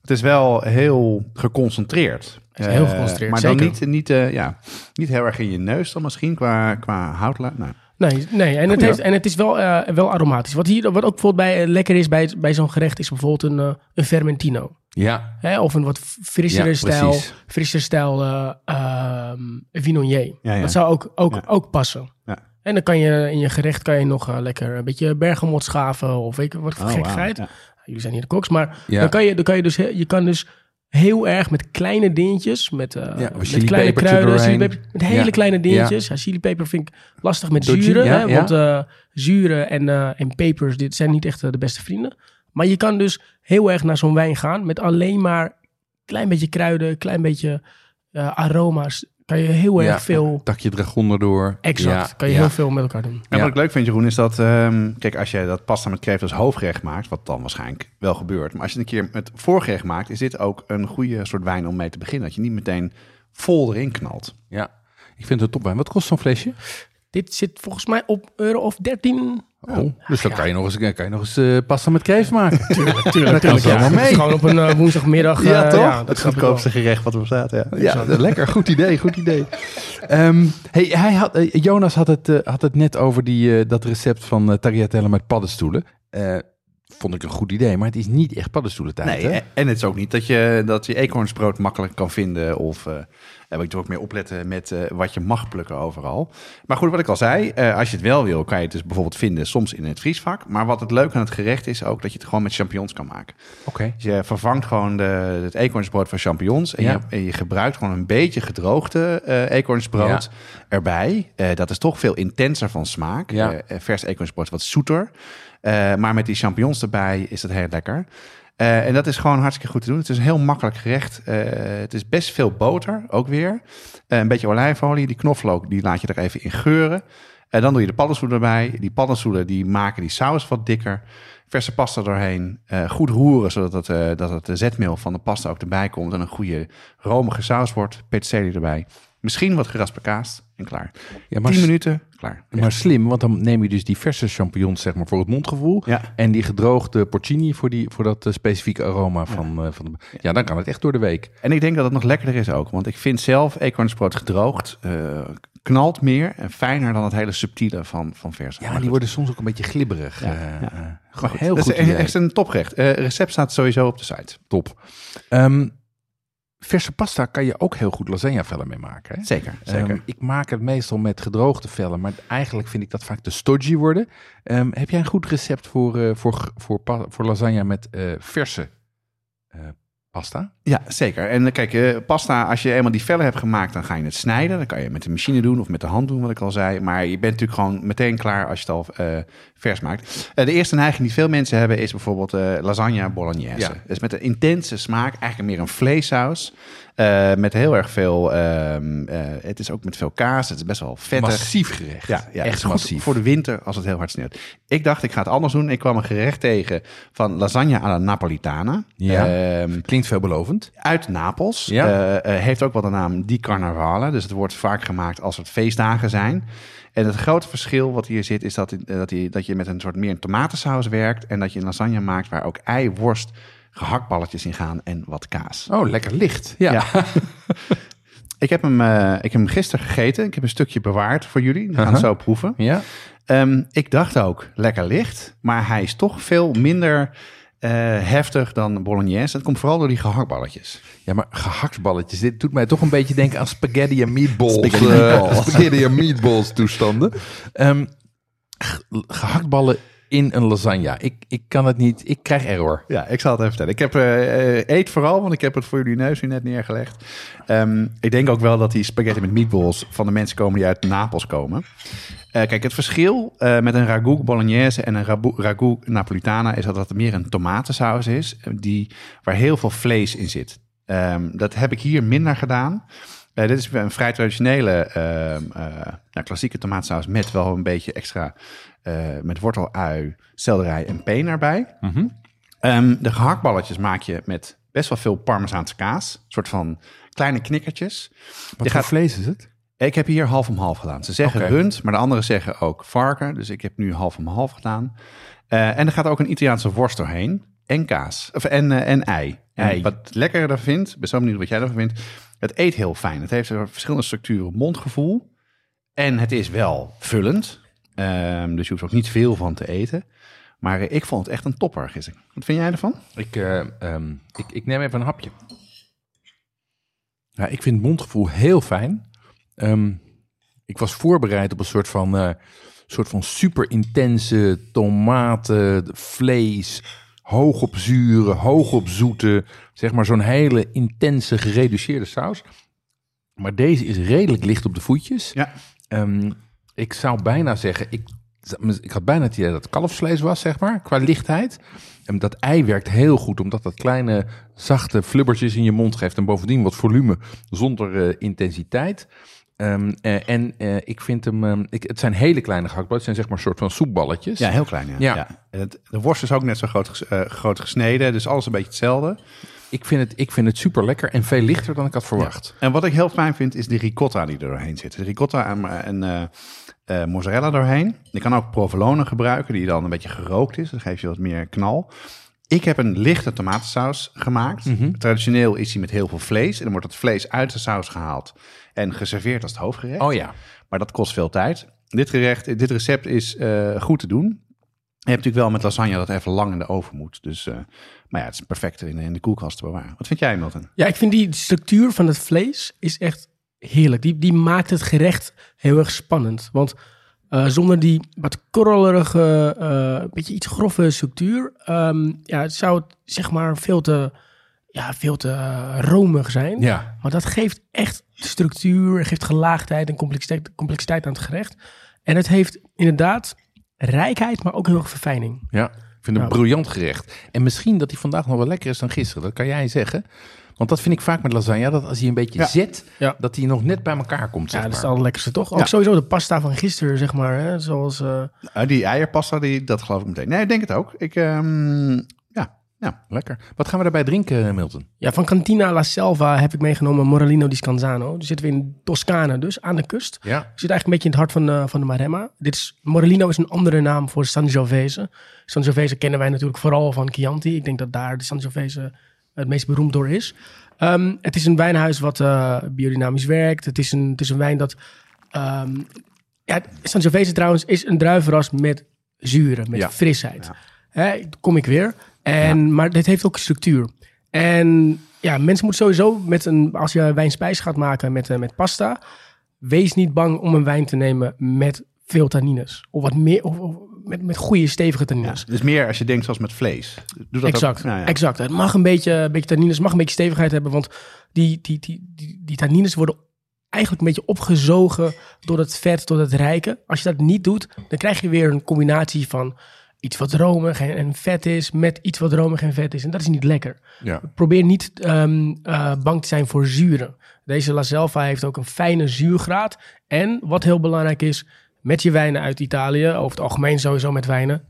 S1: het is wel heel geconcentreerd.
S3: Het is heel
S1: Eh,
S3: geconcentreerd,
S1: maar dan niet, niet, eh, ja, niet heel erg in je neus dan misschien, qua, qua houtla. Nou,
S3: Nee, nee en, het heeft, en het is wel, eh, wel aromatisch. Wat, hier, wat ook bijvoorbeeld bij, eh, lekker is bij, bij zo'n gerecht... is bijvoorbeeld een, eh, een fermentino.
S2: Ja,
S3: Hè? Of een wat frissere
S2: Ja,
S3: stijl, frissere stijl eh ehm.
S1: Ja, ja.
S3: Dat zou ook, ook, ook passen.
S1: Ja.
S3: En dan kan je in je gerecht kan je nog lekker een beetje bergamot schaven of weet ik wat voor
S1: Oh,
S3: gekkigheid. Jullie zijn hier de koks, maar dan kan je, dan kan je dus je kan dus heel erg met kleine dingetjes, met, eh
S2: Ja,
S3: met
S2: chilipepertje
S3: kleine kruiden, chilipeper, met hele
S2: Ja.
S3: kleine dingetjes. Ja. chilipeper vind ik lastig met zuren, hè, want eh, zuren en, eh, en pepers dit zijn niet echt de beste vrienden. Maar je kan dus heel erg naar zo'n wijn gaan met alleen maar klein beetje kruiden, klein beetje aroma's. Kan je heel erg
S2: Ja,
S3: veel,
S2: takje dragon erdoor.
S3: exact,
S2: Ja,
S3: kan je
S2: ja.
S3: heel veel met elkaar doen.
S1: En
S2: Ja.
S1: wat ik leuk vind, Jeroen, is dat... ehm, kijk, als je dat pasta met kreeft als hoofdgerecht maakt... wat dan waarschijnlijk wel gebeurt... maar als je het een keer met voorgerecht maakt... is dit ook een goede soort wijn om mee te beginnen. Dat je niet meteen vol erin knalt.
S2: Ja, ik vind het topwijn. Wat kost zo'n flesje?
S3: Dit zit volgens mij op euro of 13.
S2: Oh, dus dan
S3: ja.
S2: kan je nog eens, kan je nog eens eh, pasta met kreeft maken.
S3: Tuurlijk,
S2: kan
S3: tuurlijk.
S2: het allemaal
S3: ja.
S2: mee.
S3: Gewoon op een eh, woensdagmiddag. eh, dat
S1: het
S3: snap ik wel.
S1: goedkoopste gerecht wat er bestaat, ja.
S2: Ja, lekker. Goed idee, goed idee. Ehm, hey, hij had, eh, Jonas had het, had het net over die, eh, dat recept van uh, tagliatelle met paddenstoelen. Eh, vond ik een goed idee, maar het is niet echt paddenstoelentijd.
S1: Nee,
S2: hè?
S1: en- het is ook niet dat je, dat je eekhoornsbrood makkelijk kan vinden. Of uh, daar moet je ook meer opletten met uh, wat je mag plukken overal. Maar goed, wat ik al zei, uh, als je het wel wil, kan je het dus bijvoorbeeld vinden soms in het vriesvak. Maar wat het leuke aan het gerecht is ook, dat je het gewoon met champignons kan maken.
S2: Oké.
S1: Dus je vervangt gewoon de, het eekhoornsbrood van champignons. En,
S2: Ja.
S1: je, en je gebruikt gewoon een beetje gedroogde uh, eekhoornsbrood erbij. Dat is toch veel intenser van smaak.
S2: Ja.
S1: Vers eekhoornsbrood wat zoeter. Uh, maar met die champignons erbij is dat heel lekker. Uh, en dat is gewoon hartstikke goed te doen. Het is een heel makkelijk gerecht. Uh, het is best veel boter, ook weer. Een beetje olijfolie. Die knoflook, die laat je er even in geuren. En dan doe je de paddenstoelen erbij. Die paddenstoelen die maken die saus wat dikker. Verse pasta doorheen. Goed roeren, zodat het, dat het zetmeel van de pasta ook erbij komt. En een goede romige saus wordt. Peterselie erbij. Misschien wat geraspe kaas en klaar.
S2: Ja, maar
S1: 10
S2: s-
S1: minuten, klaar.
S2: Maar slim, want dan neem je dus die verse champignons zeg maar, voor het mondgevoel.
S1: Ja.
S2: En die gedroogde porcini voor, die, voor dat eh, specifieke aroma van, eh, van de... Ja, dan kan het echt door de week.
S1: En ik denk dat het nog lekkerder is ook. Want ik vind zelf eekhoornsbrood gedroogd uh, knalt meer en fijner dan het hele subtiele van, van vers.
S2: Ja, maar die worden soms ook een beetje glibberig.
S1: Ja,
S2: eh,
S1: ja.
S2: eh,
S1: Maar
S2: goed, heel
S1: dat
S2: goed
S1: is echt,
S2: idee.
S1: echt een toprecht. Recept staat sowieso op de site.
S2: Top. Ehm, verse pasta kan je ook heel goed lasagnevellen mee maken. Hè?
S1: Zeker, zeker.
S2: Ehm, ik maak het meestal met gedroogde vellen, maar eigenlijk vind ik dat vaak te stodgy worden. Ehm, heb jij een goed recept voor, eh, voor, voor, voor lasagne met eh, verse eh, pasta.
S1: Ja, zeker. En eh, kijk, eh, pasta, als je eenmaal die vellen hebt gemaakt, dan ga je het snijden. Dan kan je met de machine doen of met de hand doen, wat ik al zei. Maar je bent natuurlijk gewoon meteen klaar als je het al eh, vers maakt. De eerste neiging die veel mensen hebben is bijvoorbeeld eh, lasagne bolognese.
S2: Ja.
S1: Dus met een intense smaak, eigenlijk meer een vleessaus. met heel erg veel, ehm, eh, het is ook met veel kaas. Het is best wel vettig.
S2: Massief gerecht.
S1: Ja, ja
S2: echt
S1: het
S2: massief.
S1: Voor de winter als het heel hard sneeuwt. Ik dacht, ik ga het anders doen. Ik kwam een gerecht tegen van lasagne alla Napolitana.
S2: Ja.
S1: Ehm,
S2: Klinkt veelbelovend.
S1: uit Napels.
S2: Ja.
S1: Eh, eh, heeft ook wel de naam Di Carnavale. Dus het wordt vaak gemaakt als het feestdagen zijn. En het grote verschil wat hier zit, is dat, eh, dat, die, dat je met een soort meer een tomatensaus werkt. En dat je een lasagne maakt waar ook ei, worst, gehaktballetjes in gaan en wat kaas.
S2: Oh, lekker licht. Ja.
S1: Ja. Ik heb, hem, ik heb hem gisteren gegeten. Ik heb een stukje bewaard voor jullie. We gaan het
S2: Uh-huh.
S1: zo proeven.
S2: Ja.
S1: Ehm, ik dacht ook lekker licht, maar hij is toch veel minder eh, heftig dan bolognese. Dat komt vooral door die gehaktballetjes.
S2: Ja, maar gehaktballetjes. Dit doet mij toch een beetje denken aan spaghetti en meatballs.
S1: Spaghetti
S2: eh,
S1: meatballs.
S2: en toestanden. Ge- gehaktballen in een lasagne. Ik, ik kan het niet. Ik krijg error.
S1: Ja, ik zal het even vertellen. Ik heb eh, eet vooral, want ik heb het voor jullie neus nu net neergelegd. Ehm, ik denk ook wel dat die spaghetti met meatballs van de mensen komen die uit Napels komen. Eh, kijk, het verschil eh, met een ragout bolognese en een ragout napolitana is dat het meer een tomatensaus is, die, waar heel veel vlees in zit. Ehm, dat heb ik hier minder gedaan. Eh, dit is een vrij traditionele ehm, eh, nou, klassieke tomatensaus met wel een beetje extra eh, met wortel, ui, selderij en peen erbij. Ehm, de gehaktballetjes maak je met best wel veel parmezaanse kaas. Een soort van kleine knikkertjes.
S2: Wat
S1: gaat-
S2: vlees is het?
S1: Ik heb hier half om half gedaan. Ze zeggen rund, maar de anderen zeggen ook varken. Dus ik heb nu half om half gedaan. En er gaat ook een Italiaanse worst doorheen. En kaas. Of, en, en ei. En
S2: Ei.
S1: wat ik lekkerder ervan vind, ik ben zo benieuwd wat jij ervan vindt. Het eet heel fijn. Het heeft een verschillende structuren mondgevoel. En het is wel vullend. Ehm, dus je hoeft ook niet veel van te eten. Maar ik vond het echt een topper gisteren. Wat vind jij ervan?
S2: Ik, eh, ehm, ik, ik neem even een hapje. Ja, ik vind het mondgevoel heel fijn. Ehm, ik was voorbereid op een soort van, eh, soort van super intense tomaten, vlees, hoog op zuren, hoog op zoete. Zeg maar zo'n hele intense gereduceerde saus. Maar deze is redelijk licht op de voetjes.
S1: Ja.
S2: Ehm, ik zou bijna zeggen, ik, ik had bijna het idee dat het kalfsvlees was, zeg maar, qua lichtheid. En dat ei werkt heel goed, omdat dat kleine, zachte flubbertjes in je mond geeft. En bovendien wat volume zonder eh, intensiteit. Ehm, eh, en eh, ik vind hem, ehm, ik, het zijn hele kleine gehaktballen. Het zijn zeg maar een soort van soepballetjes.
S1: Ja, heel klein. Ja.
S2: Ja.
S1: Ja. En het, de worst is ook net zo groot, eh, groot gesneden. Dus alles een beetje hetzelfde.
S2: Ik, vind het, ik vind het super lekker en veel lichter dan ik had verwacht.
S1: En wat ik heel fijn vind, is die ricotta die er doorheen zit. De ricotta en, en mozzarella doorheen. Je kan ook provolone gebruiken, die dan een beetje gerookt is. Dan geef je wat meer knal. Ik heb een lichte tomatensaus gemaakt. Traditioneel is die met heel veel vlees. En dan wordt het vlees uit de saus gehaald en geserveerd als het hoofdgerecht.
S2: Oh ja.
S1: Maar dat kost veel tijd. Dit gerecht, dit recept is eh, goed te doen. Je hebt natuurlijk wel met lasagne dat even lang in de oven moet. Dus, eh, maar ja, het is perfect in, in de koelkast te bewaren. Wat vind jij, Milton?
S3: Ja, ik vind die structuur van het vlees is echt heerlijk. Die, die maakt het gerecht heel erg spannend. Want eh, zonder die wat korrelerige, eh, beetje iets grove structuur, ehm, ja, zou het zeg maar veel te, ja, veel te romig zijn.
S2: Ja.
S3: Maar dat geeft echt structuur, geeft gelaagdheid en complexiteit, complexiteit aan het gerecht. En het heeft inderdaad rijkheid, maar ook heel erg verfijning.
S2: Ja, ik vind het een briljant gerecht. En misschien dat hij vandaag nog wel lekker is dan gisteren. Dat kan jij zeggen. Want dat vind ik vaak met lasagne. Dat als hij een beetje
S1: Ja.
S2: zet,
S3: Ja.
S2: dat hij nog net bij elkaar komt. Zeg
S3: Ja, dat is
S2: maar.
S3: het lekkerste toch? Ook
S1: Ja.
S3: sowieso de pasta van gisteren, zeg maar. Hè? Zoals, eh,
S1: Uh, die eierpasta, die, dat geloof ik meteen. Nee, ik denk het ook. Ik, ehm, ja, ja.
S2: Lekker. Wat gaan we daarbij drinken, Milton?
S3: ja, van Cantina La Selva heb ik meegenomen Morellino di Scanzano. Dus zitten we in Toscane dus, aan de kust.
S2: Ja.
S3: We zitten eigenlijk een beetje in het hart van, de- van de Maremma. Dit is, Morellino is een andere naam voor Sangiovese. Sangiovese kennen wij natuurlijk vooral van Chianti. Ik denk dat daar de Sangiovese het meest beroemd door is. Ehm, het is een wijnhuis wat eh, biodynamisch werkt. Het is een, het is een wijn dat... ehm ja, Sangiovese trouwens is een druivenras met zuren, met
S1: Ja.
S3: frisheid. Hè, kom ik weer. En, Maar dit heeft ook structuur. En ja, mensen moeten sowieso met een... Als je wijnspijs gaat maken met, eh, met pasta... Wees niet bang om een wijn te nemen met veel tannines. Of wat meer, of, of met, met goede stevige
S1: Ja,
S3: tannines.
S1: dus meer als je denkt zoals met vlees. Doe dat
S3: exact,
S1: Ook, Nou ja.
S3: exact. Het mag een beetje, een beetje tannines, mag een beetje stevigheid hebben, want die, die, die, die, die tannines worden eigenlijk een beetje opgezogen door het vet, door het rijke. Als je dat niet doet, dan krijg je weer een combinatie van iets wat romig en, en vet is met iets wat romig en vet is. En dat is niet lekker.
S2: Ja.
S3: Probeer niet ehm, eh, bang te zijn voor zuren. Deze La Selva heeft ook een fijne zuurgraad. En wat heel belangrijk is, met je wijnen uit Italië, over het algemeen sowieso met wijnen,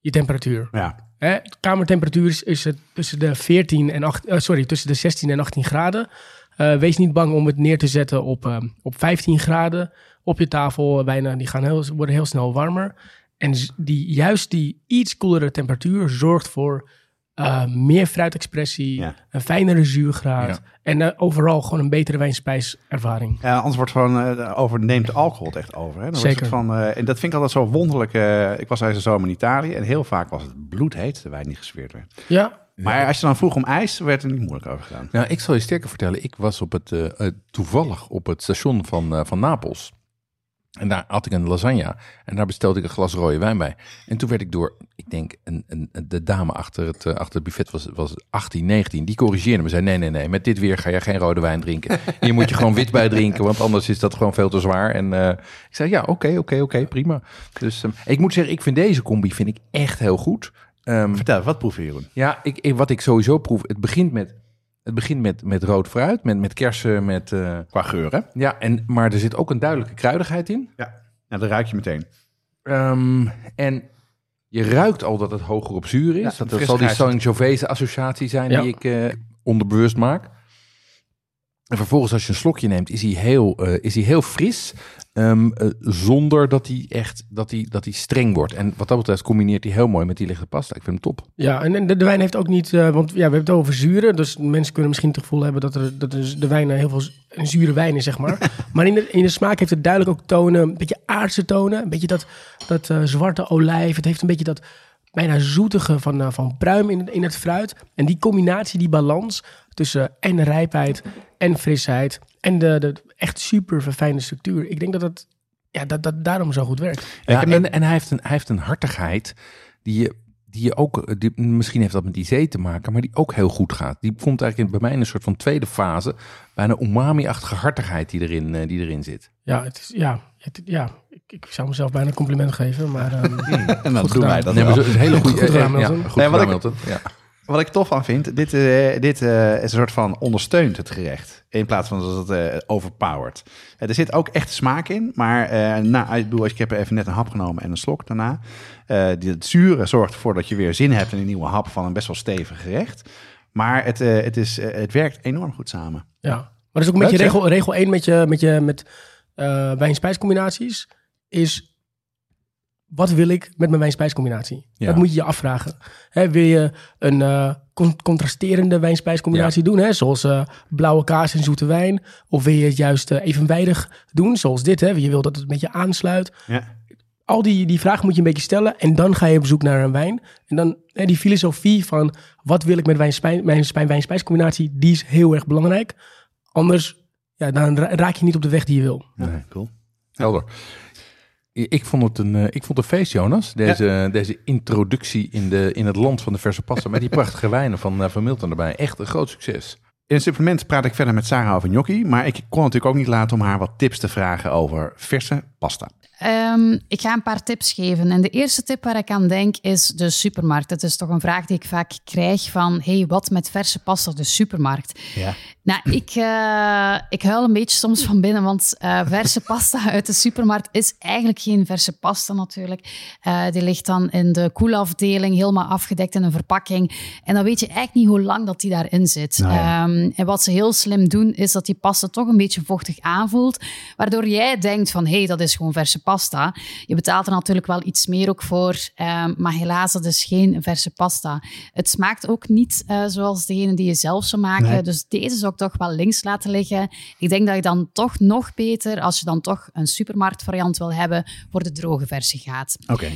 S3: je temperatuur.
S1: Ja.
S3: Hè, kamertemperatuur is, is het tussen de 14 en 8, eh, sorry, tussen de 16 en 18 graden. Eh, wees niet bang om het neer te zetten op, eh, op 15 graden op je tafel. Wijnen die gaan heel, worden heel snel warmer. En die, juist die iets koelere temperatuur zorgt voor eh, meer fruitexpressie,
S1: Ja.
S3: een fijnere zuurgraad
S2: Ja.
S3: en eh, overal gewoon een betere wijnspijservaring.
S1: Ja, anders wordt gewoon eh, over neemt de alcohol het echt over. Hè? Dan
S3: Zeker.
S1: Het van, eh, en dat vind ik altijd zo wonderlijk. ik was deze zomer in Italië en heel vaak was het bloedheet, de wijn die gesfeerd werd.
S3: Ja,
S1: Maar als je dan vroeg om ijs, werd er niet moeilijk over gedaan.
S2: Nou, ik zal je sterker vertellen. Ik was op het, toevallig op het station van, van Napels. En daar had ik een lasagne. En daar bestelde ik een glas rode wijn bij. En toen werd ik door, ik denk, een, een, de dame achter het, eh, achter het buffet was, was 18, 19. Die corrigeerde me. Zei, nee, nee, nee. Met dit weer ga je geen rode wijn drinken. Hier moet je gewoon wit bij drinken. Want anders is dat gewoon veel te zwaar. En eh, ik zei, ja, oké, oké, oké, prima. Dus ehm, ik moet zeggen, ik vind deze combi vind ik echt heel goed. Ehm,
S1: Vertel, wat proef je, Jeroen?
S2: ja, ik- wat ik sowieso proef, het begint met, het begint met, met rood fruit, met, met kersen, met... eh,
S1: Qua geur, hè?
S2: ja, en, maar er zit ook een duidelijke kruidigheid in.
S1: Ja. Nou, dat ruik je meteen.
S2: Ehm, en je ruikt al dat het hoger op zuur is.
S1: Ja,
S2: dat zal die. Sangiovese associatie zijn
S3: Ja.
S2: die ik eh, onderbewust maak. En vervolgens als je een slokje neemt, is hij heel, eh, is hij heel fris. ehm, eh, zonder dat hij echt dat hij, dat hij streng wordt. En wat dat betreft combineert hij heel mooi met die lichte pasta. Ik vind hem top.
S3: Ja, en en de, de wijn heeft ook niet, eh, want ja, we hebben het over zuren. Dus mensen kunnen misschien het gevoel hebben dat, er, dat er de wijn heel veel een zure wijn is, zeg maar. maar in de, in de smaak heeft het duidelijk ook tonen, een beetje aardse tonen. Een beetje dat, dat zwarte olijf. Het heeft een beetje dat bijna zoetige van, van pruim in, in het fruit. En die combinatie, die balans tussen en rijpheid en frisheid en de, de echt super verfijnde structuur. Ik denk dat het ja, dat, dat daarom zo goed werkt.
S2: Ja, en, en hij, heeft een, hij heeft een hartigheid die je, die je ook, eh, die, misschien heeft dat met die zee te maken, maar die ook heel goed gaat. Die komt eigenlijk bij mij in een soort van tweede fase, bijna umami-achtige hartigheid die erin, eh, die erin zit.
S3: Ja, het is, ja, het, ja ik, ik zou mezelf bijna een compliment geven, maar... ehm,
S1: En dan doen
S3: gedaan.
S1: wij dat
S2: Nee, maar zo- een hele goede,
S3: Goed gedaan,
S2: eh, ja,
S3: Milton.
S2: goed
S1: Nee, wat
S2: gedaan,
S1: ik-
S2: Milton. Ja.
S1: Wat ik tof aan vind, dit, eh, dit eh, is een soort van ondersteunt het gerecht. In plaats van dat het eh overpowered. Er zit ook echt smaak in. Maar nou, ik, bedoel, ik heb even net een hap genomen en een slok daarna. Die, het zure zorgt ervoor dat je weer zin hebt in een nieuwe hap van een best wel stevig gerecht. Maar het, het, is, het werkt enorm goed samen.
S3: Ja, maar dat is ook een beetje
S2: Leuk, zeg.
S3: regel, regel 1 met, je, met, je, met wijn-spijscombinaties. Is wat wil ik met mijn wijn-spijscombinatie?
S2: Ja.
S3: Dat moet je je afvragen. Hè, wil je een eh, con- contrasterende wijn-spijscombinatie doen? Hè, zoals eh, blauwe kaas en zoete wijn? Of wil je het juist eh, evenwijdig doen? Zoals dit. Hè? Je wil dat het een beetje aansluit.
S1: Ja.
S3: Al die, die vragen moet je een beetje stellen. En dan ga je op zoek naar een wijn. En dan hè, die filosofie van wat wil ik met wijn-spijscombinatie? Die is heel erg belangrijk. Anders ja, dan ra- raak je niet op de weg die je wil.
S1: Nee, cool.
S2: Helder. Ik vond het een, eh, ik vond het een feest, Jonas. Deze, deze introductie in, de, in het land van de verse pasta. Met die prachtige wijnen van, eh, van Milton erbij. Echt een groot succes.
S1: In het supplement praat ik verder met Sarah over gnocchi. Maar ik kon natuurlijk ook niet laten om haar wat tips te vragen over verse pasta.
S5: Ehm, ik ga een paar tips geven. En de eerste tip waar ik aan denk is de supermarkt. Het is toch een vraag die ik vaak krijg van... hey, wat met verse pasta de supermarkt?
S1: Ja.
S5: Nou, ik, eh, ik huil een beetje soms van binnen, want eh, verse pasta uit de supermarkt is eigenlijk geen verse pasta natuurlijk. Eh, die ligt dan in de koelafdeling, helemaal afgedekt in een verpakking. En dan weet je eigenlijk niet hoe lang dat die daarin zit.
S1: Nou ja.
S5: Ehm, en wat ze heel slim doen, is dat die pasta toch een beetje vochtig aanvoelt, waardoor jij denkt van, hé, hey, dat is gewoon verse pasta. Je betaalt er natuurlijk wel iets meer ook voor, ehm, maar helaas, dat is geen verse pasta. Het smaakt ook niet zoals degene die je zelf zou maken.
S1: Nee.
S5: Dus deze zou toch wel links laten liggen. Ik denk dat je dan toch nog beter, als je dan toch een supermarktvariant wil hebben, voor de droge versie gaat.
S1: Oké.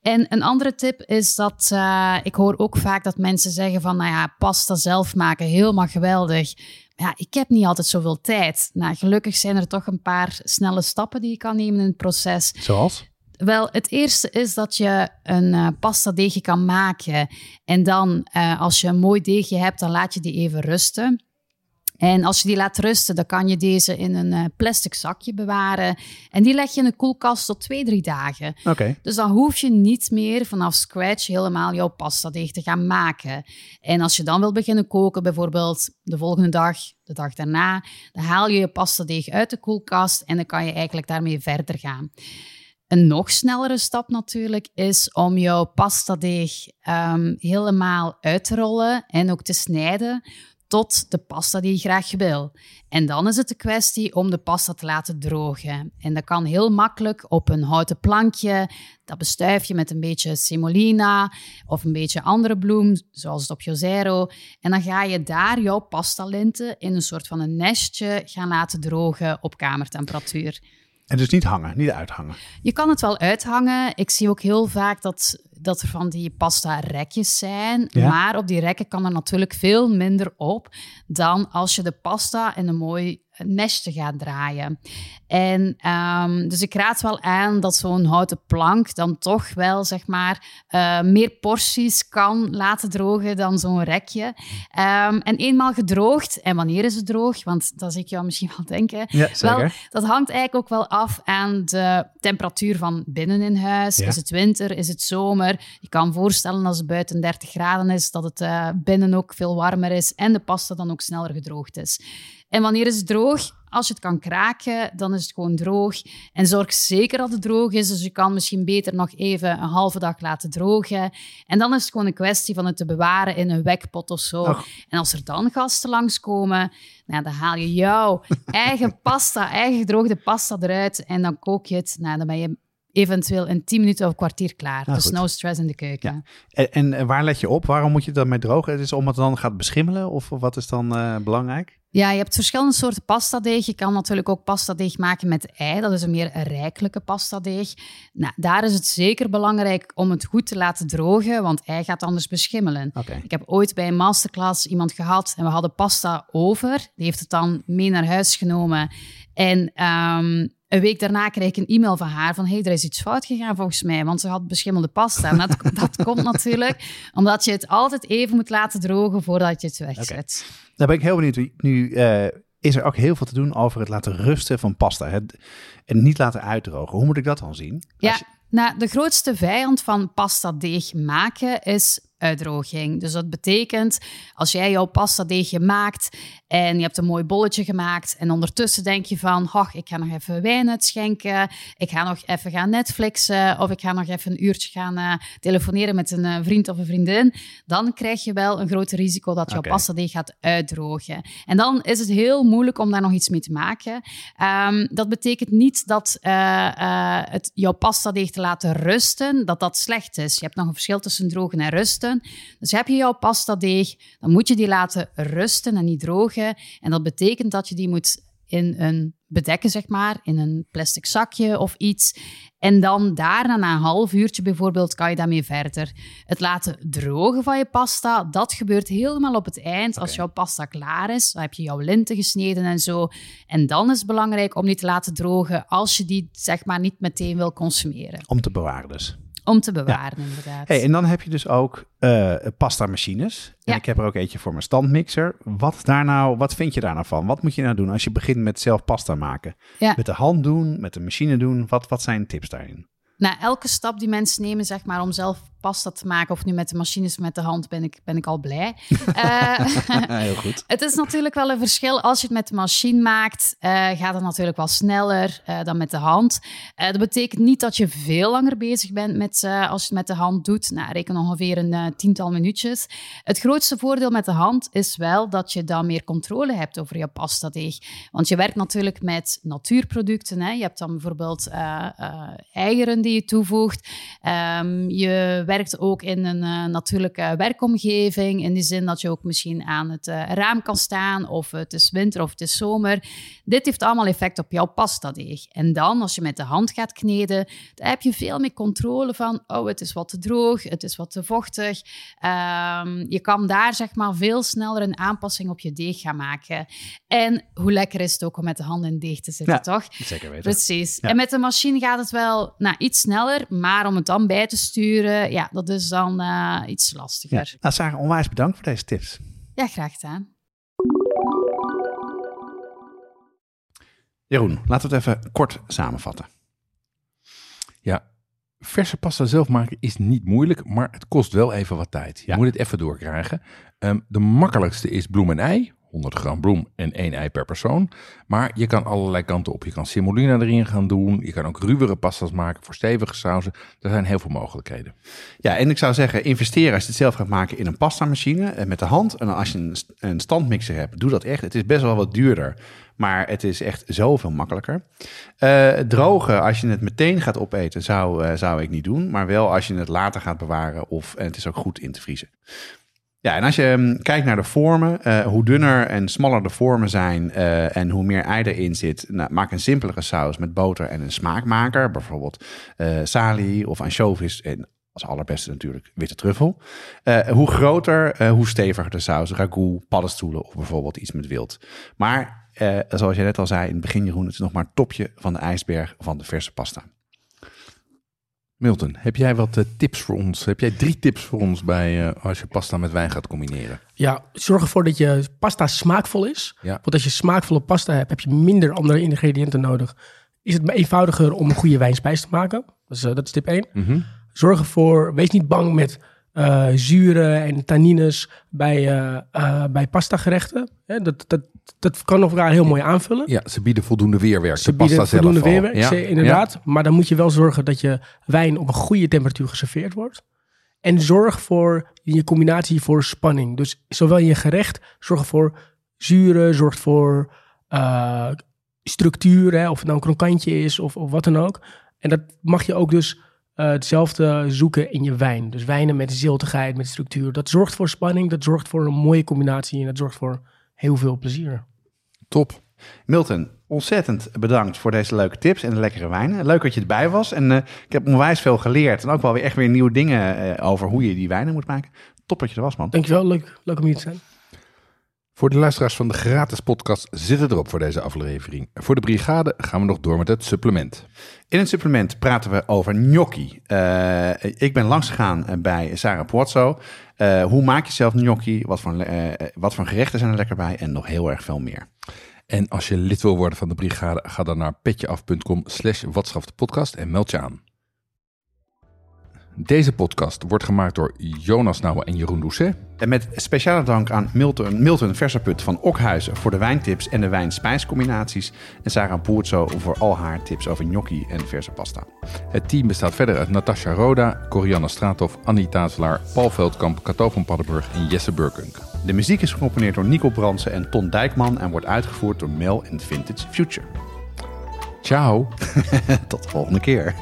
S5: En een andere tip is dat eh, ik hoor ook vaak dat mensen zeggen van, nou ja, pasta zelf maken, helemaal geweldig. Maar Ja, ik heb niet altijd zoveel tijd. Nou, gelukkig zijn er toch een paar snelle stappen die je kan nemen in het proces.
S1: Zoals?
S5: Wel, het eerste is dat je een uh, pasta deegje kan maken. En dan, uh, als je een mooi deegje hebt, dan laat je die even rusten. En als je die laat rusten, dan kan je deze in een uh, plastic zakje bewaren. En die leg je in de koelkast tot twee, drie dagen.
S1: Oké.
S5: Dus dan hoef je niet meer vanaf scratch helemaal jouw pasta deeg te gaan maken. En als je dan wil beginnen koken, bijvoorbeeld de volgende dag, de dag daarna, dan haal je je pasta deeg uit de koelkast en dan kan je eigenlijk daarmee verder gaan. Een nog snellere stap natuurlijk is om jouw pasta deeg um, helemaal uit te rollen en ook te snijden tot de pasta die je graag wil. En dan is het de kwestie om de pasta te laten drogen. En dat kan heel makkelijk op een houten plankje. Dat bestuif je met een beetje semolina of een beetje andere bloem, zoals het op Josero. En dan ga je daar jouw pasta linten in een soort van een nestje gaan laten drogen op kamertemperatuur.
S1: En dus niet hangen, niet uithangen.
S5: Je kan het wel uithangen. Ik zie ook heel vaak dat, dat er van die pasta rekjes zijn.
S1: Ja.
S5: Maar op die rekken kan er natuurlijk veel minder op dan als je de pasta in een mooi nestje gaat draaien. En um, dus ik raad wel aan dat zo'n houten plank dan toch wel, zeg maar, uh, meer porties kan laten drogen dan zo'n rekje. Um, en eenmaal gedroogd, en wanneer is het droog? Want dat zie ik jou misschien wel denken.
S1: Ja, zeker.
S5: Wel, dat hangt eigenlijk ook wel af aan de temperatuur van binnen in huis.
S1: Ja.
S5: Is het winter? Is het zomer? Je kan voorstellen als het buiten 30 graden is, dat het uh, binnen ook veel warmer is en de pasta dan ook sneller gedroogd is. En wanneer is het droog? Als je het kan kraken, dan is het gewoon droog. En zorg zeker dat het droog is. Dus je kan misschien beter nog even een halve dag laten drogen. En dan is het gewoon een kwestie van het te bewaren in een wekpot of zo. En als er dan gasten langskomen, nou, dan haal je jouw eigen pasta, eigen gedroogde pasta eruit. En dan kook je het. Nou, dan ben je eventueel in 10 minuten of een kwartier klaar.
S1: Nou,
S5: dus
S1: goed.
S5: no stress in de keuken.
S1: En, en waar let je op? Waarom moet je dat mee drogen? Het is omdat het dan gaat beschimmelen? Of wat is dan eh, belangrijk?
S5: Ja, je hebt verschillende soorten pastadeeg. Je kan natuurlijk ook pastadeeg maken met ei. Dat is een meer rijkelijke pastadeeg. Nou, daar is het zeker belangrijk om het goed te laten drogen, want ei gaat anders beschimmelen. Ik heb ooit bij een masterclass iemand gehad en we hadden pasta over. Die heeft het dan mee naar huis genomen. En ehm, een week daarna kreeg ik een e-mail van haar van hey, er is iets fout gegaan volgens mij, want ze had beschimmelde pasta. En dat, dat komt natuurlijk omdat je het altijd even moet laten drogen voordat je het wegzet.
S1: Daar ben ik heel benieuwd. Nu eh, is er ook heel veel te doen over het laten rusten van pasta. En niet laten uitdrogen. Hoe moet ik dat dan zien?
S5: Ja,
S1: je-
S5: nou, de grootste vijand van pasta deeg maken is uitdroging. Dus dat betekent, als jij jouw pasta deegje maakt en je hebt een mooi bolletje gemaakt en ondertussen denk je van, ach, ik ga nog even wijn uitschenken, ik ga nog even gaan Netflixen of ik ga nog even een uurtje gaan eh, telefoneren met een eh, vriend of een vriendin, dan krijg je wel een groot risico dat jouw pasta deeg gaat uitdrogen. En dan is het heel moeilijk om daar nog iets mee te maken. Ehm, dat betekent niet dat eh, het, jouw pasta deeg te laten rusten, dat dat slecht is. Je hebt nog een verschil tussen drogen en rusten. Dus heb je jouw pasta deeg, dan moet je die laten rusten en niet drogen. En dat betekent dat je die moet in een bedekken, zeg maar, in een plastic zakje of iets. En dan daarna, na een half uurtje bijvoorbeeld, kan je daarmee verder. Het laten drogen van je pasta, dat gebeurt helemaal op het eind. Als jouw pasta klaar is, dan heb je jouw linten gesneden en zo. En dan is het belangrijk om die te laten drogen als je die, zeg maar, niet meteen wil consumeren.
S1: Om te bewaren dus.
S5: Om te bewaren, inderdaad.
S1: Hey, en dan heb je dus ook eh pasta machines. En
S5: Ja.
S1: ik heb er ook eentje voor mijn standmixer. Wat, daar nou, wat vind je daar nou van? Wat moet je nou doen als je begint met zelf pasta maken?
S5: Ja.
S1: Met de hand doen, met de machine doen. Wat, wat zijn tips daarin?
S5: Nou, elke stap die mensen nemen, zeg maar, om zelf pasta te maken, of nu met de machines of met de hand, ben ik, ben ik al blij. Eh,
S1: Heel goed.
S5: Het is natuurlijk wel een verschil. Als je het met de machine maakt, eh, gaat het natuurlijk wel sneller eh, dan met de hand. Dat betekent niet dat je veel langer bezig bent met, als je het met de hand doet. Nou, reken ongeveer een tiental minuutjes. Het grootste voordeel met de hand is wel dat je dan meer controle hebt over je pasta deeg. Want je werkt natuurlijk met natuurproducten. Hè. Je hebt dan bijvoorbeeld eieren die je toevoegt. Ehm, je werkt ook in een uh, natuurlijke werkomgeving. In die zin dat je ook misschien aan het uh, raam kan staan. Of het is winter of het is zomer. Dit heeft allemaal effect op jouw pastadeeg. En dan, als je met de hand gaat kneden, dan heb je veel meer controle van... Oh, het is wat te droog, het is wat te vochtig. Um, je kan daar zeg maar veel sneller een aanpassing op je deeg gaan maken. En hoe lekker is het ook om met de hand in deeg te zitten,
S1: Ja,
S5: toch?
S1: Zeker weten.
S5: Precies.
S1: Ja.
S5: En met de machine gaat het wel nou, iets sneller, maar om het dan bij te sturen, ja, dat is dan eh, iets
S1: Ja.
S5: lastiger.
S1: Nou, Sarah, onwijs bedankt voor deze tips.
S5: Ja, graag gedaan.
S1: Jeroen, laten we het even kort samenvatten.
S2: Ja, verse pasta zelf maken is niet moeilijk, maar het kost wel even wat tijd. Je
S1: Ja.
S2: moet het even doorkrijgen. Ehm, de makkelijkste is bloem en ei. 100 gram bloem en 1 ei per persoon. Maar je kan allerlei kanten op. Je kan semolina erin gaan doen. Je kan ook ruwere pasta's maken voor stevige sauzen. Er zijn heel veel mogelijkheden.
S1: Ja, en ik zou zeggen, investeren als je het zelf gaat maken in een pastamachine eh, met de hand. En als je een, st- een standmixer hebt, doe dat echt. Het is best wel wat duurder, maar het is echt zoveel makkelijker. Eh, drogen, als je het meteen gaat opeten, zou, eh, zou ik niet doen. Maar wel als je het later gaat bewaren of en het is ook goed in te vriezen. Ja, en als je mm, kijkt naar de vormen, eh, hoe dunner en smaller de vormen zijn eh, en hoe meer ei erin zit, nou, maak een simpelere saus met boter en een smaakmaker, bijvoorbeeld eh salie of ansjovis en als allerbeste natuurlijk witte truffel. Hoe groter, hoe steviger de saus, ragout, paddenstoelen of bijvoorbeeld iets met wild. Maar zoals je net al zei in het begin Jeroen, het is nog maar het topje van de ijsberg van de verse pasta.
S2: Milton, heb jij wat eh, tips voor ons? Heb jij drie tips voor ons bij eh, als je pasta met wijn gaat combineren?
S3: Ja, zorg ervoor dat je pasta smaakvol is.
S2: Ja.
S3: Want als je smaakvolle pasta hebt, heb je minder andere ingrediënten nodig. Is het eenvoudiger om een goede wijnspijs te maken? Dus, dat is tip 1.
S2: Mhm.
S3: Zorg ervoor, wees niet bang met eh, zuren en tannines bij, eh bij pastagerechten. Hè, dat, dat, dat kan elkaar heel mooi aanvullen.
S2: Ja, ze bieden voldoende weerwerk.
S3: Ze
S2: de pasta
S3: bieden
S2: zelf
S3: voldoende weerwerk,
S2: Ja.
S3: ze- inderdaad. Maar dan moet je wel zorgen dat je wijn op een goede temperatuur geserveerd wordt. En zorg voor in je combinatie voor spanning. Dus zowel in je gerecht, zorg voor zuren, zorg voor eh, structuur, hè, of het nou een krokantje is of, of wat dan ook. En dat mag je ook dus eh, hetzelfde zoeken in je wijn. Dus wijnen met ziltigheid, met structuur. Dat zorgt voor spanning, dat zorgt voor een mooie combinatie en dat zorgt voor heel veel plezier.
S2: Top.
S1: Milton, ontzettend bedankt voor deze leuke tips en de lekkere wijnen. Leuk dat je erbij was. En eh, ik heb onwijs veel geleerd. En ook wel weer echt weer nieuwe dingen eh, over hoe je die wijnen moet maken. Top dat je er was, man.
S3: Dankjewel, leuk, leuk om hier te zijn.
S2: Voor de luisteraars van de gratis podcast zit het erop voor deze aflevering. Voor de brigade gaan we nog door met het supplement.
S1: In het supplement praten we over gnocchi. Eh, ik ben langs gegaan bij Sarah Puozzo. Eh, hoe maak je zelf gnocchi? Wat voor, eh, wat voor gerechten zijn er lekker bij? En nog heel erg veel meer.
S2: En als je lid wil worden van de brigade, ga dan naar petjeaf.com slash podcast en meld je aan. Deze podcast wordt gemaakt door Jonas Nouwen en Jeroen Doucet.
S1: En met speciale dank aan Milton, Milton Versaput van Okhuizen voor de wijntips en de wijn-spijscombinaties. En Sarah Puozzo voor al haar tips over gnocchi en verse pasta.
S2: Het team bestaat verder uit Natasja Roda, Corianne Straathoff, Annie Tazelaar, Paul Veldkamp, Cato van Paddenburg en Jesse Burkunk.
S1: De muziek is gecomponeerd door Nico Brandsen en Ton Dijkman en wordt uitgevoerd door Mel en Vintage Future.
S2: Ciao!
S1: Tot de volgende keer.